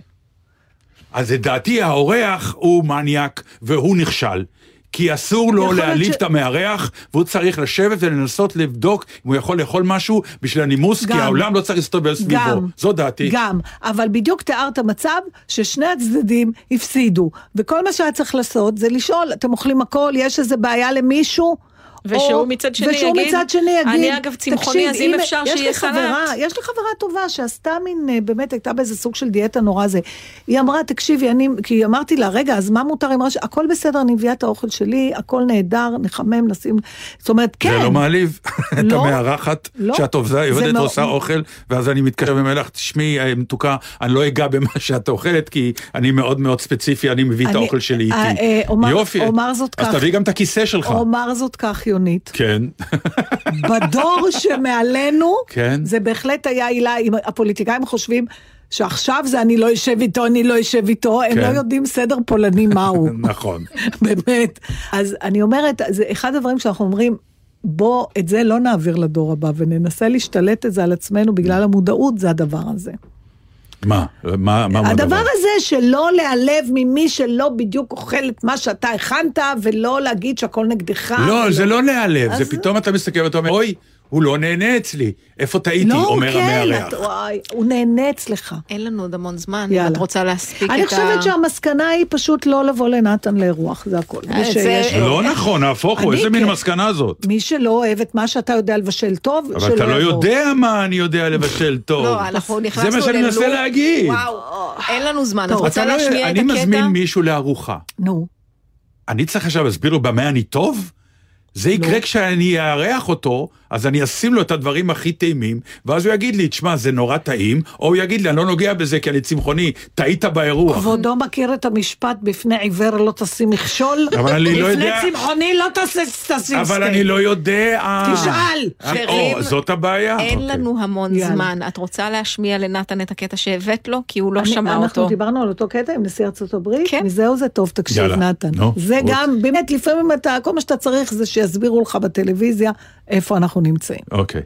אז לדעתי האורח הוא מניאק והוא נכשל. כי אסור לו להעליב ש- את המארח, והוא צריך לשבת ולנסות לבדוק אם הוא יכול לאכול משהו בשביל הנימוס, כי גם. העולם לא צריך להסתובב סביבו. גם, זו דעתי. גם, אבל בדיוק תיארת מצב ששני הצדדים הפסידו, וכל מה שהיה צריך לעשות זה לשאול, אתם אוכלים הכל, יש איזה בעיה למישהו? ושהוא או- מצד שני ושהוא יגיד, מצד שני יגיד, "אני אגב צמחוני, "תקשיב, אז אם אפשר יש שיהיה סלט." יש לי חברה טובה שעשתה מין, אה, באמת הייתה באיזה סוג של דיאטה נורא זה. היא אמרה, תקשיבי, אני, כי אמרתי לה, רגע, אז מה מותר? היא אמרה, הכל בסדר, אני מביאה את האוכל שלי, הכל נהדר, נחמם, נשים, זאת אומרת, כן. זה לא מעליב את לא. המארחת, לא. שאת עובדה, זה עובדת מאוד- ועושה אוכל, ואז אני מתקשר ואומר לך, תשמעי, אה, מתוקה, אני לא אגע במה שאת אוכלת, כי אני מאוד מאוד ספציפי, אני מביא את האוכל שלי אה, איתי. אה, אומר- יופי. אומר זאת אז כך. תביא גם את הכיסא שלך. אומר זאת כך, יונית. כן. בדור שמעלינו, כן. זה בהחלט היה עילה, אם הפוליטיקאים חושבים שעכשיו זה אני לא אשב איתו, אני לא אשב איתו, הם כן. לא יודעים סדר פולני מהו. נכון. באמת. אז אני אומרת, זה אחד הדברים שאנחנו אומרים, בוא, את זה לא נעביר לדור הבא, וננסה להשתלט את זה על עצמנו בגלל המודעות, זה הדבר הזה. מה? מה? מה? הדבר הזה שלא להיעלב ממי שלא בדיוק אוכל את מה שאתה הכנת, ולא להגיד שהכל נגדך. לא, זה לא להיעלב, זה אז- פתאום אתה מסתכל ואתה אומר, אוי, הוא לא נהנה אצלי. איפה טעיתי? לא, אומר כן, המארח. את- וואי, הוא נהנה אצלך. אין לנו עוד המון זמן, אם יאללה. את רוצה להספיק את ה... אני חושבת שהמסקנה היא פשוט לא לבוא לנתן לאירוח, זה הכל. מי אה, זה- לא נכון, נהפוך הוא, אני איזה מין כן. מסקנה זאת? מי שלא אוהב את מה שאתה יודע לבשל טוב, אבל שלא אתה לא יבוא. יודע מה אני יודע לבשל טוב. לא, אנחנו נכנסנו זה מה שאני מנסה. להגיד. וואו, אין לנו זמן, את רוצה לא- להשמיע את אני הקטע? מזמין מישהו לארוחה. נו, אני צריך עכשיו להסביר לו במה אני טוב? זה יקרה כשאני אארח אותו, אז אני אשים לו את הדברים הכי טעימים, ואז הוא יגיד לי, תשמע, זה נורא טעים, או הוא יגיד לי, אני לא נוגע בזה כי אני צמחוני, טעית באירוח. כבודו מכיר את המשפט, בפני עיוור לא תשים מכשול? אבל אני לא יודע- לפני צמחוני לא תעשה- תשים אבל סטייק. אני לא יודע. תשאל. או, זאת הבעיה. אין אוקיי. לנו המון. זמן. את רוצה להשמיע לנתן את הקטע שהבאת לו? כי הוא לא שמע אנחנו אותו. דיברנו על אותו קטע עם נשיא ארצות הברית, כן. מזהו זה טוב, תקשיב נתן. זה. גם, באמת, לפעמים אתה, כל מה שאתה צריך זה שיסבירו לך בטלוויזיה איפה אנחנו נמצאים. אוקיי.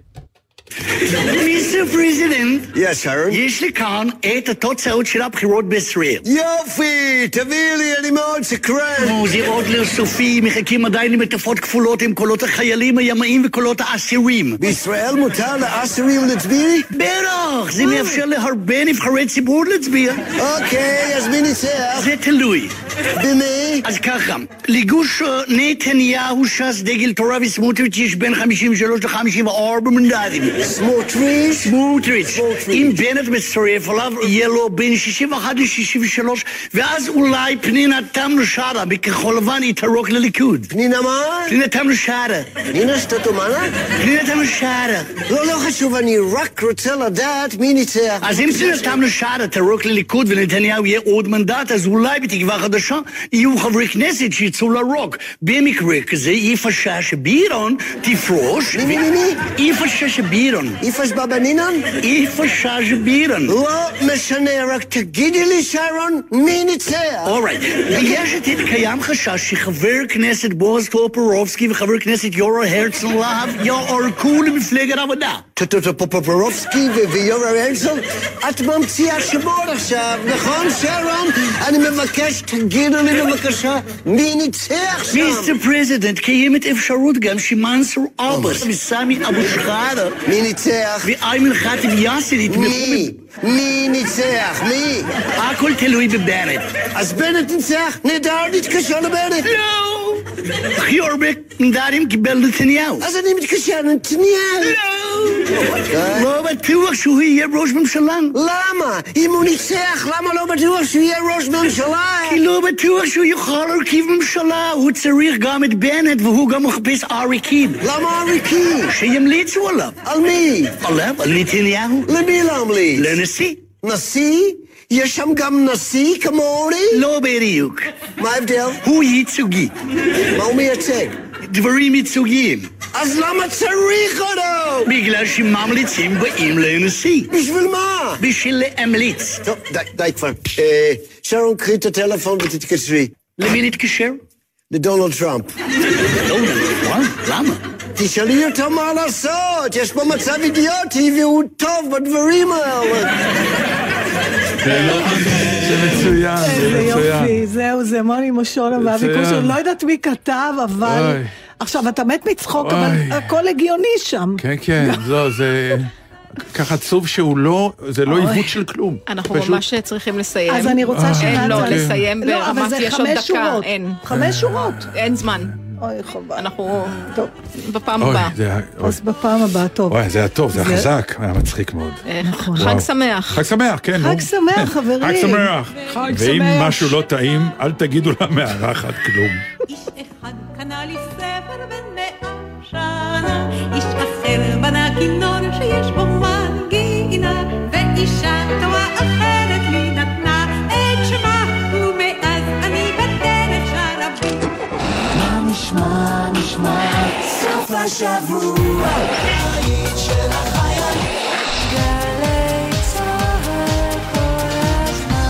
Mister President, Yes, Sharon. יש לי כאן את התוצאות של הבחירות בישראל. יופי, תביאי לי, אני מאוד סקרן. נו, זה עוד לא סופי, מחכים עדיין למעטפות כפולות עם קולות החיילים הימאים וקולות האסירים. בישראל מותר לאסירים להצביע? בטח, זה מאפשר להרבה נבחרי ציבור להצביע. אוקיי, אז מי ניצח? זה תלוי. במי? אז ככה, לגוש אה, נתניהו, ש"ס, דגל תורה וסמוטריץ' יש בין 53 ל-54 מנדטים. סמוטריץ'? סמוטריץ'. אם בנט מצטרף אליו, יהיה לו בין 61 ל-63, ואז אולי פנינה תמנו שרה מכחול לבן יתרוק לליכוד. פנינה מה? פנינה תמנו שרה. פנינה סטטומנה? פנינה תמנו שרה. לא, לא חשוב, אני רק רוצה לדעת מי ניצח. אז אם פנינה תמנו שרה תרוק לליכוד ונתניהו יהיה עוד מנדט, אז אולי בתקווה חדשה יהיו חברי כנסת שיצאו לרוק. במקרה כזה, יפה שאשא ביטון תפרוש. מי, מי, מי? יפה ביטון. איפש בבנינן? יפה שאשא ביטון. לא משנה, רק תגידי לי, שרון, מי ניצח? אורייט, יש עתיד קיים חשש שחבר כנסת בועז טופורובסקי וחבר כנסת יורו הרצל להב יערקו למפלגת העבודה. פופופורובסקי ויורם הרצל? את ממציאה שמות עכשיו, נכון, שרון? אני מבקש, תגידו לי בבקשה, מי ניצח שם? Mister President, קיימת אפשרות גם שמנסור עבאס וסמי אבו שחאדה מי ניצח? ואיימן ח'טיב יאסר יתמכו מי? מי ניצח? מי? הכל תלוי בבנט. אז בנט ניצח? נהדר, נתקשר לבנט. לא! הכי הרבה מנדטים קיבל נתניהו. אז אני מתקשר לנתניהו. לא! לא בטוח שהוא יהיה ראש ממשלה. למה? אם הוא ניצח, למה לא בטוח שהוא יהיה ראש ממשלה? כי לא בטוח שהוא יכול להרכיב ממשלה. הוא צריך גם את בנט והוא גם מחפש עריקים. למה עריקים? שימליצו עליו. על מי? עליו? על נתניהו? למי להמליץ? לנשיא. נשיא? יש שם גם נשיא כמוני? לא בדיוק. מה ההבדל? הוא ייצוגי. מה הוא מייצג? דברים ייצוגיים. אז למה צריך אותו? בגלל שממליצים באים לנשיא. בשביל מה? בשביל להמליץ. טוב, די, די כבר. אה, שרון, קחי את הטלפון ותתקשרי. למי להתקשר? לדונלד טראמפ. דונלד טראמפ? למה? תשאלי אותו מה לעשות, יש פה מצב אידיוטי והוא טוב בדברים האלה. זה מצוין, זה מצוין. יופי, זהו, זה מוני מושון. והביקוש, אני לא יודעת מי כתב, אבל... עכשיו, אתה מת מצחוק. אבל הכל הגיוני שם. כן, כן, לא, זה... ככה עצוב שהוא לא, זה לא. עיוות של כלום. אנחנו פשוט- ממש צריכים לסיים. אז אני רוצה. שנעצור. אין, לא, כן. לסיים לא, אבל ברמת זה יש עוד דקה. שורות. אין. חמש שורות. אין זמן. אוי, חבל. אנחנו טוב, בפעם אוי, הבאה. אוי. אז בפעם הבאה, טוב. וואי, זה היה טוב, זה היה חזק, היה מצחיק מאוד. אה, נכון. חג. שמח. חג שמח, כן. חג שמח, חברים. חג שמח. חג ואם. משהו לא טעים, אל תגידו למארחת כלום. איש אחד קנה לי ספר בן מאה שנה, איש אחר בנה כינור שיש בו מנגינה, ואישה טובה השבוע, של החיילים.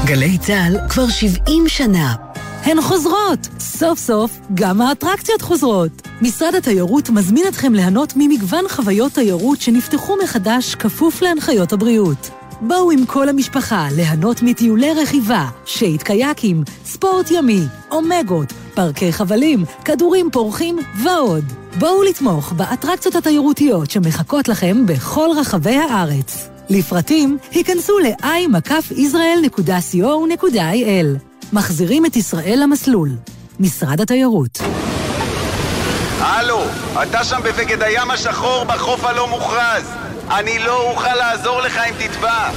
גלי צה"ל כבר 70 שנה. הן חוזרות! סוף סוף גם האטרקציות חוזרות. משרד התיירות מזמין אתכם ליהנות ממגוון חוויות תיירות שנפתחו מחדש כפוף להנחיות הבריאות. בואו עם כל המשפחה ליהנות מטיולי רכיבה, שייט קייקים, ספורט ימי, אומגות, פארקי חבלים, כדורים פורחים ועוד. בואו לתמוך באטרקציות התיירותיות שמחכות לכם בכל רחבי הארץ. לפרטים, היכנסו ל-i-israel.co.il. מחזירים את ישראל למסלול. משרד התיירות. הלו, אתה שם בבגד הים השחור בחוף הלא מוכרז. אני לא אוכל לעזור לך אם תטבע.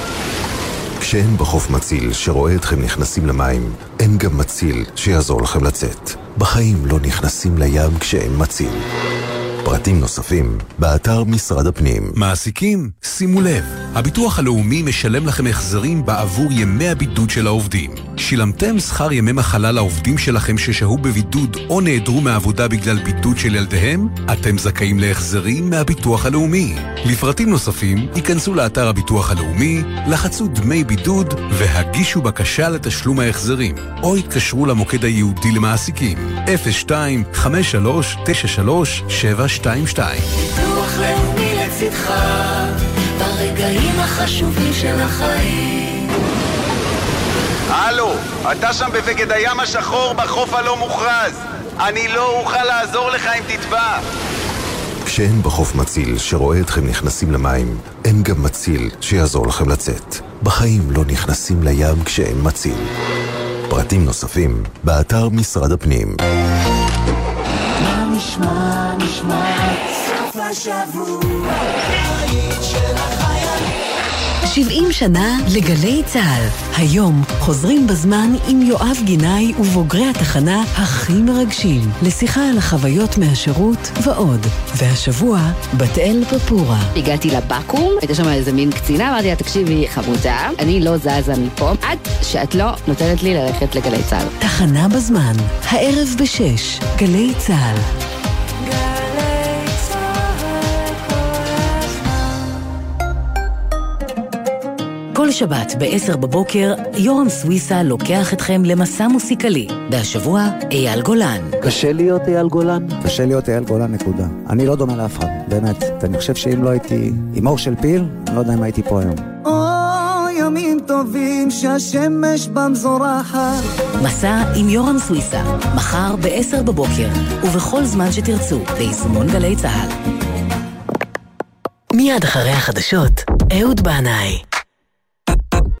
כשאין בחוף מציל שרואה אתכם נכנסים למים, אין גם מציל שיעזור לכם לצאת. בחיים לא נכנסים לים כשאין מציל. פרטים נוספים, באתר משרד הפנים. מעסיקים, שימו לב, הביטוח הלאומי משלם לכם החזרים בעבור ימי הבידוד של העובדים. שילמתם שכר ימי מחלה לעובדים שלכם ששהו בבידוד או נעדרו מהעבודה בגלל בידוד של ילדיהם? אתם זכאים להחזרים מהביטוח הלאומי. לפרטים נוספים, היכנסו לאתר הביטוח הלאומי, לחצו דמי בידוד והגישו בקשה לתשלום ההחזרים, או התקשרו למוקד הייעודי למעסיקים 02 53 93 722 ביטוח לאומי לצדך ברגעים החשובים של החיים. הלו, אתה שם בבגד הים השחור בחוף הלא מוכרז. אני לא אוכל לעזור לך אם תטבע. כשאין בחוף מציל שרואה אתכם נכנסים למים, אין גם מציל שיעזור לכם לצאת. בחיים לא נכנסים לים כשאין מציל. פרטים נוספים, באתר משרד הפנים. מה נשמע, נשמע, השבוע, בית של החיילים. 70 שנה לגלי צה"ל. היום חוזרים בזמן עם יואב גינאי ובוגרי התחנה הכי מרגשים, לשיחה על החוויות מהשירות ועוד. והשבוע, בת אל פפורה. הגעתי לבקו"ם, הייתה שם איזה מין קצינה, אמרתי לה, תקשיבי, חמודה, אני לא זזה מפה, עד שאת לא נותנת לי ללכת לגלי צה"ל. תחנה בזמן, הערב בשש, גלי צה"ל. שבת ב-10 בבוקר, יורם סוויסה לוקח אתכם למסע מוסיקלי. והשבוע, אייל גולן. קשה להיות אייל גולן? קשה להיות אייל גולן, נקודה. אני לא דומה לאף אחד, באמת. אני חושב שאם לא הייתי עם אור של פיל, אני לא יודע אם הייתי פה היום. ימים טובים שהשמש בם זורחת. מסע עם יורם סוויסה, מחר ב-10 בבוקר, ובכל זמן שתרצו, ביישומון גלי צה"ל. מיד אחרי החדשות, אהוד בנאי.